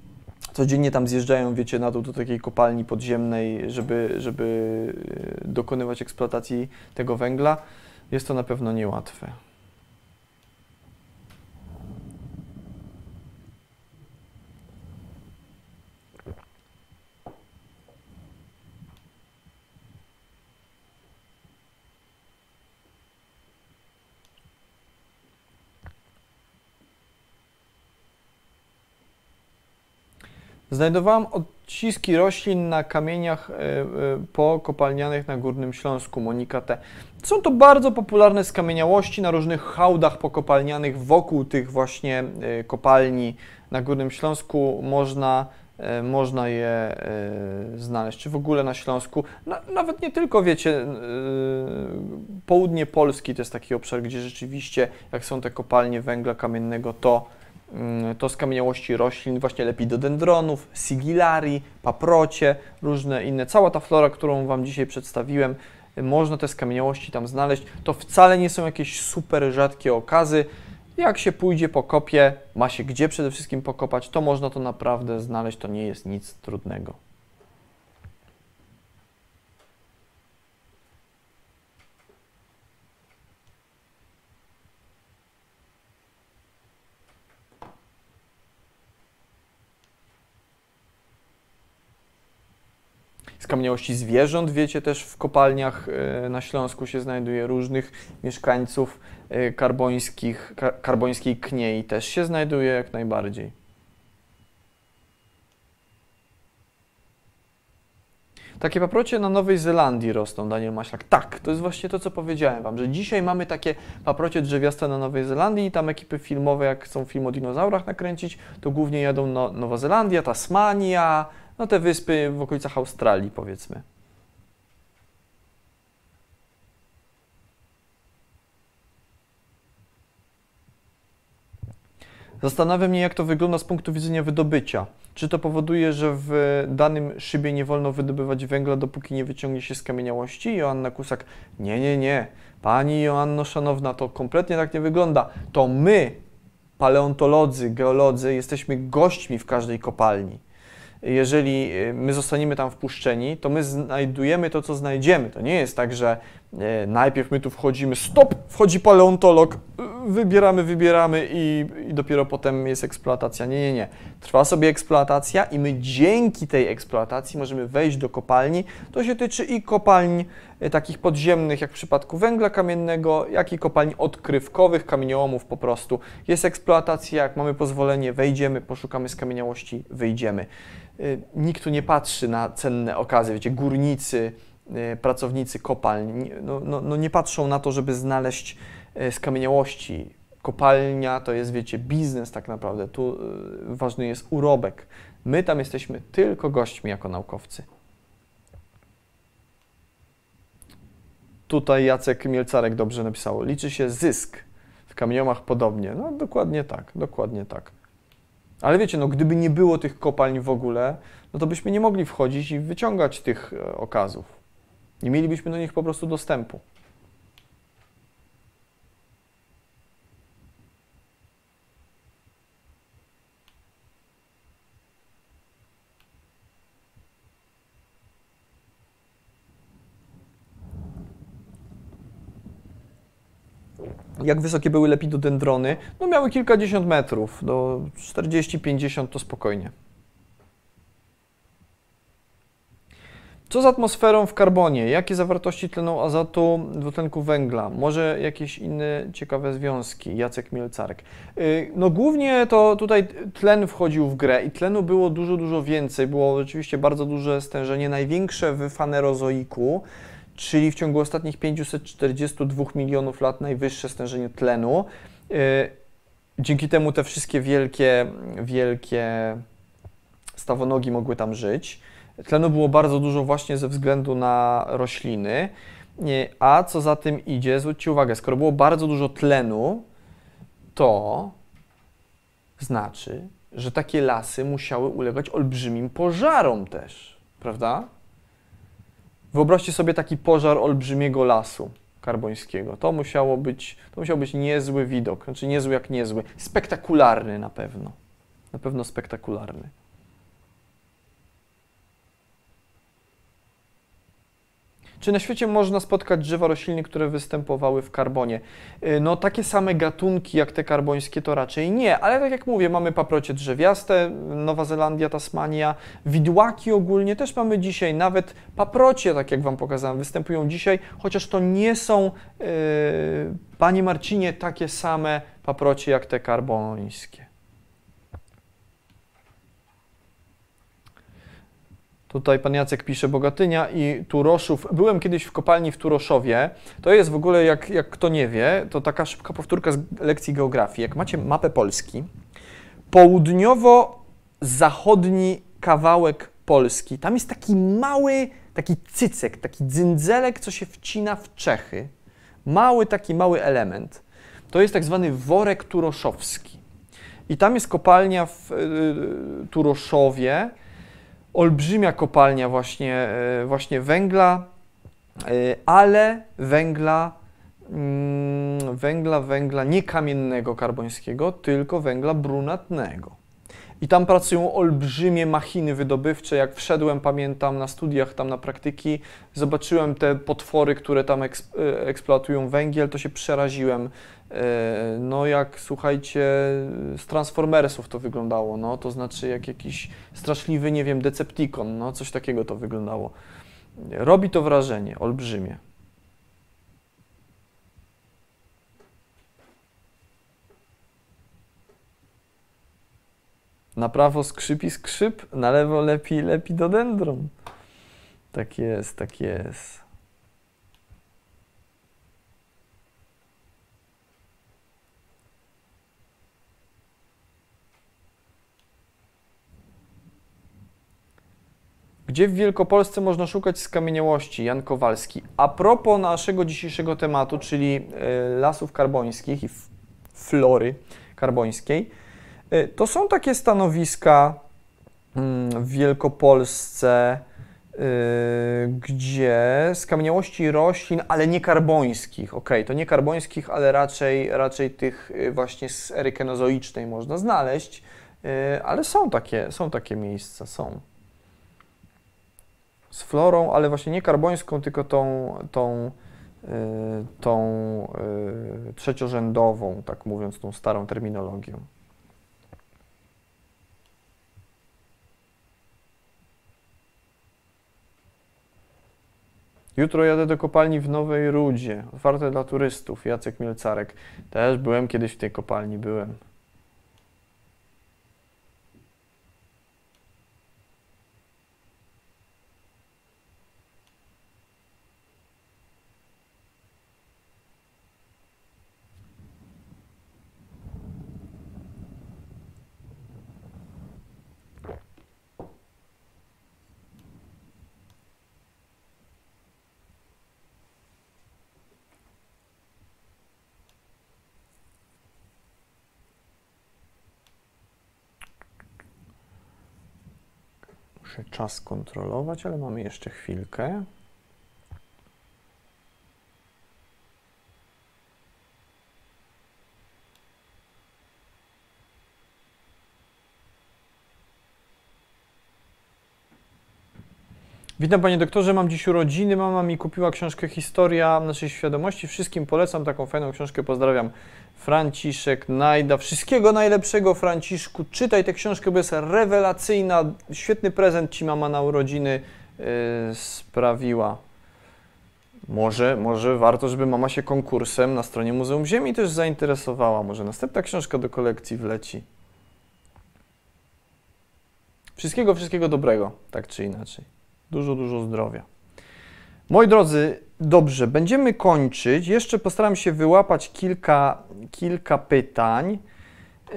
codziennie tam zjeżdżają, wiecie, na dół do takiej kopalni podziemnej, żeby, żeby e, dokonywać eksploatacji tego węgla. Jest to na pewno niełatwe. Znajdowałam odciski roślin na kamieniach e, e, pokopalnianych na Górnym Śląsku, Monika T. Są to bardzo popularne skamieniałości na różnych hałdach pokopalnianych wokół tych właśnie e, kopalni na Górnym Śląsku. Można, można je znaleźć, czy w ogóle na Śląsku. nawet nie tylko, wiecie, południe Polski to jest taki obszar, gdzie rzeczywiście, jak są te kopalnie węgla kamiennego, to to skamieniałości roślin, właśnie lepidodendronów, sigillarii, paprocie, różne inne. Cała ta flora, którą Wam dzisiaj przedstawiłem, można te skamieniałości tam znaleźć. To wcale nie są jakieś super rzadkie okazy. Jak się pójdzie po kopie, ma się gdzie przede wszystkim pokopać, to można to naprawdę znaleźć, to nie jest nic trudnego. Skamieniałości zwierząt. Wiecie, też w kopalniach e, na Śląsku się znajduje różnych mieszkańców e, karbońskich, karbońskiej kniei też się znajduje jak najbardziej. Takie paprocie na Nowej Zelandii rosną, Daniel Maślak. Tak, to jest właśnie to, co powiedziałem Wam, że dzisiaj mamy takie paprocie drzewiaste na Nowej Zelandii i tam ekipy filmowe, jak chcą film o dinozaurach nakręcić, to głównie jadą no, Nowa Zelandia, Tasmania, no te wyspy w okolicach Australii powiedzmy. Zastanawia mnie, jak to wygląda z punktu widzenia wydobycia. Czy to powoduje, że w danym szybie nie wolno wydobywać węgla, dopóki nie wyciągnie się z kamieniałości? Joanna Kusak, nie, nie, nie. Pani Joanno Szanowna, to kompletnie tak nie wygląda. To my, paleontolodzy, geolodzy, jesteśmy gośćmi w każdej kopalni jeżeli y, my zostaniemy tam wpuszczeni, to my znajdujemy to, co znajdziemy. To nie jest tak, że najpierw my tu wchodzimy, stop, wchodzi paleontolog, wybieramy, wybieramy i, i, dopiero potem jest eksploatacja. Nie, nie, nie. Trwa sobie eksploatacja i my dzięki tej eksploatacji możemy wejść do kopalni. To się tyczy i kopalń takich podziemnych, jak w przypadku węgla kamiennego, jak i kopalń odkrywkowych, kamieniołomów po prostu. Jest eksploatacja, jak mamy pozwolenie, wejdziemy, poszukamy skamieniałości, wyjdziemy. Y, nikt tu nie patrzy na cenne okazy, wiecie, górnicy, pracownicy kopalń, no, no, no nie patrzą na to, żeby znaleźć y, skamieniałości. Kopalnia to jest, wiecie, biznes tak naprawdę, tu ważny jest urobek. My tam jesteśmy tylko gośćmi jako naukowcy. Tutaj Jacek Mielcarek dobrze napisał, liczy się zysk, w kamieniomach podobnie. No dokładnie tak, dokładnie tak. Ale wiecie, no gdyby nie było tych kopalń w ogóle, no to byśmy nie mogli wchodzić i wyciągać tych e, okazów. Nie mielibyśmy do nich po prostu dostępu. jak wysokie były lepidodendrony, no miały kilkadziesiąt metrów, do 40-50 to spokojnie. Co z atmosferą w karbonie? Jakie zawartości tlenu azotu, dwutlenku węgla? Może jakieś inne ciekawe związki? Jacek Mielcarek. Y, no głównie to tutaj tlen wchodził w grę i tlenu było dużo, dużo więcej. Było rzeczywiście bardzo duże stężenie, największe w fanerozoiku czyli w ciągu ostatnich 542 milionów lat najwyższe stężenie tlenu. Y, dzięki temu te wszystkie wielkie, wielkie stawonogi mogły tam żyć. Tlenu było bardzo dużo właśnie ze względu na rośliny. A co za tym idzie, zwróćcie uwagę, skoro było bardzo dużo tlenu, to znaczy, że takie lasy musiały ulegać olbrzymim pożarom też, prawda? Wyobraźcie sobie taki pożar olbrzymiego lasu karbońskiego. To musiało być, to musiał być niezły widok, znaczy niezły jak niezły, spektakularny na pewno. Na pewno spektakularny. Czy na świecie można spotkać drzewa rośliny, które występowały w karbonie? Y, no takie same gatunki jak te karbońskie to raczej nie, ale tak jak mówię, mamy paprocie drzewiaste, Nowa Zelandia, Tasmania, widłaki ogólnie też mamy dzisiaj, nawet paprocie, tak jak Wam pokazałem, występują dzisiaj, chociaż to nie są, yy, Panie Marcinie, takie same paprocie jak te karbońskie. Tutaj pan Jacek pisze Bogatynia i Turoszów. Byłem kiedyś w kopalni w Turoszowie. To jest w ogóle, jak, jak kto nie wie, to taka szybka powtórka z lekcji geografii. Jak macie mapę Polski, południowo-zachodni kawałek Polski, tam jest taki mały, taki cycek, taki dzyndzelek, co się wcina w Czechy. Mały, taki mały element. To jest tak zwany worek turoszowski. I tam jest kopalnia w y, Turoszowie, olbrzymia kopalnia właśnie, e, właśnie węgla, e, ale węgla, mm, węgla, węgla nie kamiennego karbońskiego, tylko węgla brunatnego. I tam pracują olbrzymie machiny wydobywcze. Jak wszedłem, pamiętam, na studiach, tam na praktyki, zobaczyłem te potwory, które tam e, eksploatują węgiel, to się przeraziłem. E, no jak, słuchajcie, z Transformersów to wyglądało, no to znaczy jak jakiś straszliwy, nie wiem, Decepticon, no coś takiego to wyglądało. Robi to wrażenie, olbrzymie. Na prawo skrzypi skrzyp, na lewo lepi lepi dendron. Tak jest, tak jest. Gdzie w Wielkopolsce można szukać skamieniałości? Jan Kowalski. A propos naszego dzisiejszego tematu, czyli e, lasów karbońskich i flory karbońskiej, to są takie stanowiska mm, w Wielkopolsce, e, gdzie skamieniałości roślin, ale nie karbońskich, ok, to nie karbońskich, ale raczej, raczej tych właśnie z ery kenozoicznej można znaleźć, ale są takie, są takie miejsca, są z florą, ale właśnie nie karbońską, tylko tą, tą, y, tą y, trzeciorzędową, tak mówiąc, tą starą terminologią. Jutro jadę do kopalni w Nowej Rudzie, otwarte dla turystów, Jacek Mielcarek. Też byłem kiedyś w tej kopalni, byłem. Muszę czas kontrolować, ale mamy jeszcze chwilkę. Witam panie doktorze, mam dziś urodziny. Mama mi kupiła książkę Historia naszej świadomości. Wszystkim polecam taką fajną książkę. Pozdrawiam. Franciszek Najda. Wszystkiego najlepszego, Franciszku. Czytaj tę książkę, bo jest rewelacyjna. Świetny prezent ci mama na urodziny yy, sprawiła. Może, może warto, żeby mama się konkursem na stronie Muzeum Ziemi też zainteresowała. Może następna książka do kolekcji wleci. Wszystkiego, wszystkiego dobrego, tak czy inaczej. Dużo, dużo zdrowia. Moi drodzy, dobrze, będziemy kończyć. Jeszcze postaram się wyłapać kilka, kilka pytań. Yy,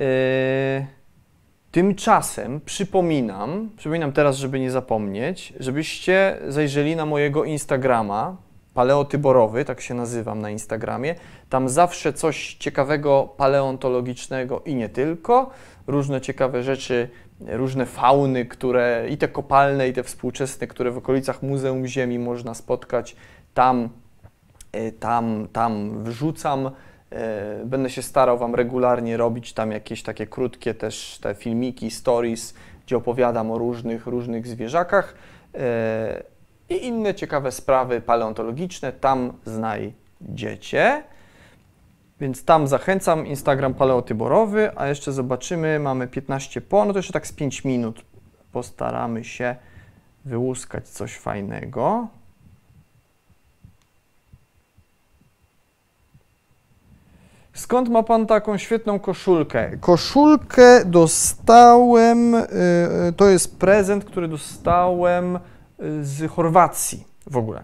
tymczasem przypominam, przypominam teraz, żeby nie zapomnieć, żebyście zajrzeli na mojego Instagrama. paleotyborowy, tak się nazywam na Instagramie. Tam zawsze coś ciekawego paleontologicznego i nie tylko. Różne ciekawe rzeczy, różne fauny, które i te kopalne, i te współczesne, które w okolicach Muzeum Ziemi można spotkać. Tam, y, tam, tam wrzucam. Y, będę się starał Wam regularnie robić tam jakieś takie krótkie też te filmiki, stories, gdzie opowiadam o różnych, różnych zwierzakach. Y, i inne ciekawe sprawy paleontologiczne tam znajdziecie. Więc tam zachęcam, Instagram paleotyborowy, a jeszcze zobaczymy, mamy 15 po, no to jeszcze tak z 5 minut postaramy się wyłuskać coś fajnego. Skąd ma Pan taką świetną koszulkę? Koszulkę dostałem, yy, to jest prezent, który dostałem z Chorwacji w ogóle.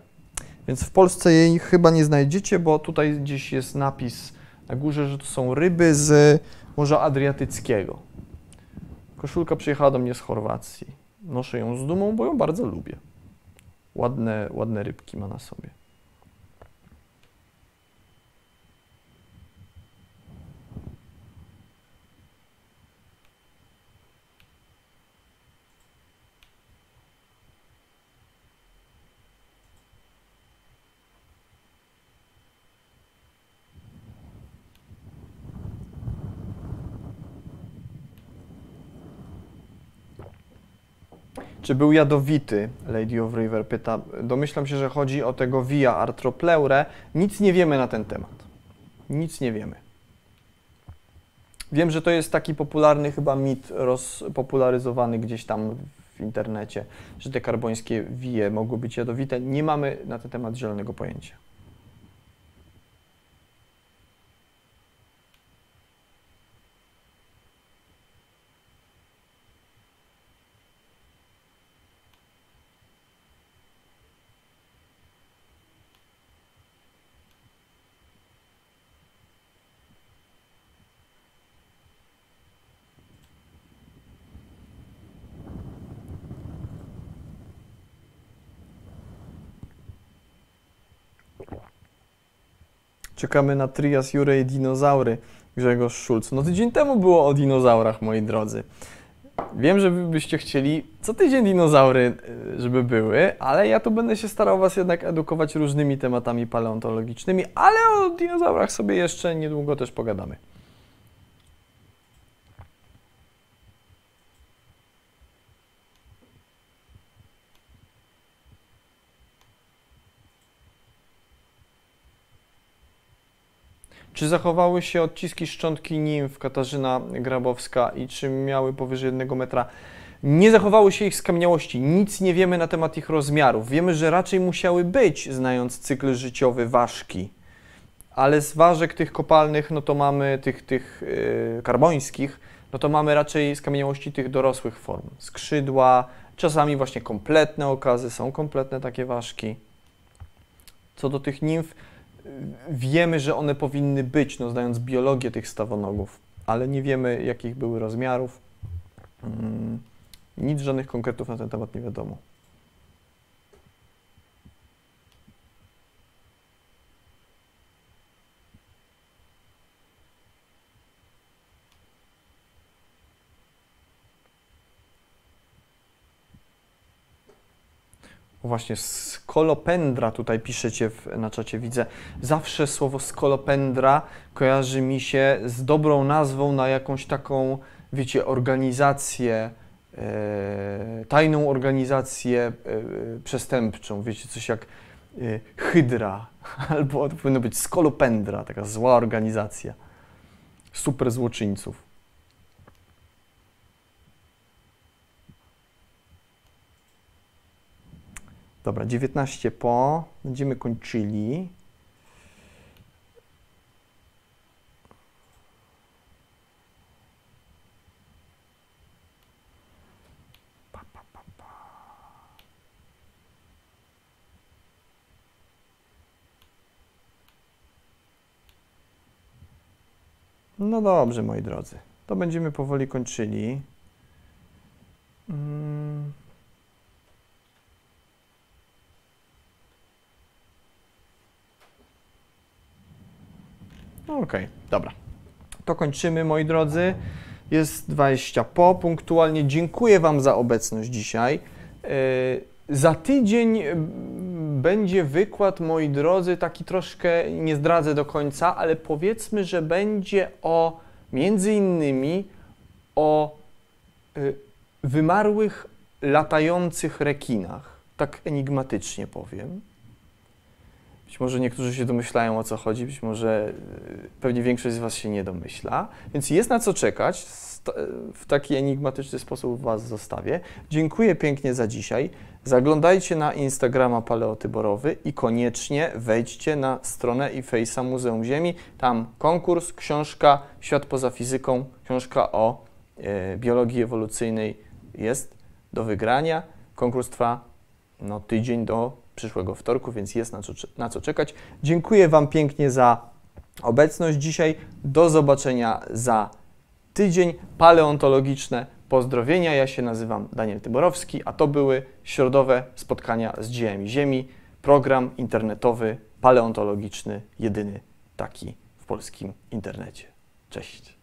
Więc w Polsce jej chyba nie znajdziecie, bo tutaj gdzieś jest napis na górze, że to są ryby z Morza Adriatyckiego. Koszulka przyjechała do mnie z Chorwacji. Noszę ją z dumą, bo ją bardzo lubię. Ładne, ładne rybki ma na sobie. Czy był jadowity? Lady of River pyta. Domyślam się, że chodzi o tego Via artropleure. Nic nie wiemy na ten temat. Nic nie wiemy. Wiem, że to jest taki popularny chyba mit rozpopularyzowany gdzieś tam w internecie, że te karbońskie wije mogły być jadowite. Nie mamy na ten temat zielonego pojęcia. Czekamy na Trias Jure i dinozaury. Grzegorz Szulc. No tydzień temu było o dinozaurach, moi drodzy. Wiem, że byście chcieli co tydzień dinozaury, y, żeby były, ale ja tu będę się starał Was jednak edukować różnymi tematami paleontologicznymi, ale o dinozaurach sobie jeszcze niedługo też pogadamy. Czy zachowały się odciski szczątki nimf Katarzyna Grabowska i czy miały powyżej jednego metra? Nie zachowały się ich skamieniałości, nic nie wiemy na temat ich rozmiarów. Wiemy, że raczej musiały być, znając cykl życiowy ważki. Ale z ważek tych kopalnych, no to mamy tych, tych yy, karbońskich, no to mamy raczej skamieniałości tych dorosłych form. Skrzydła, czasami właśnie kompletne okazy, są kompletne takie ważki. Co do tych nimf, wiemy, że one powinny być, no, znając biologię tych stawonogów, ale nie wiemy, jakich były rozmiarów. Mm, nic, żadnych konkretów na ten temat nie wiadomo. Właśnie skolopendra tutaj piszecie w, na czacie, widzę. Zawsze słowo skolopendra kojarzy mi się z dobrą nazwą na jakąś taką, wiecie, organizację, e, tajną organizację e, przestępczą, wiecie, coś jak e, hydra, albo to powinno być skolopendra, taka zła organizacja super złoczyńców. Dobra, 19 po, będziemy kończyli. No dobrze, moi drodzy. To będziemy powoli kończyli. Hmm. No Okej, dobra. To kończymy, moi drodzy. Jest 20 po, punktualnie. Dziękuję Wam za obecność dzisiaj. Yy, Za tydzień yy, będzie wykład, moi drodzy, taki troszkę, nie zdradzę do końca, ale powiedzmy, że będzie o, między innymi, o y, wymarłych, latających rekinach. Tak enigmatycznie powiem. Być może niektórzy się domyślają o co chodzi, być może y, pewnie większość z Was się nie domyśla. Więc jest na co czekać. St- W taki enigmatyczny sposób Was zostawię. Dziękuję pięknie za dzisiaj. Zaglądajcie na Instagrama Paleotyborowy i koniecznie wejdźcie na stronę i fejsa Muzeum Ziemi. Tam konkurs, książka Świat poza fizyką, książka o e, biologii ewolucyjnej jest do wygrania. Konkurs trwa no, tydzień do przyszłego wtorku, więc jest na co, na co czekać. Dziękuję Wam pięknie za obecność dzisiaj. Do zobaczenia za tydzień. Paleontologiczne pozdrowienia. Ja się nazywam Daniel Tyborowski, a to były środowe spotkania z dziełami Ziemi. Program internetowy, paleontologiczny, jedyny taki w polskim internecie. Cześć.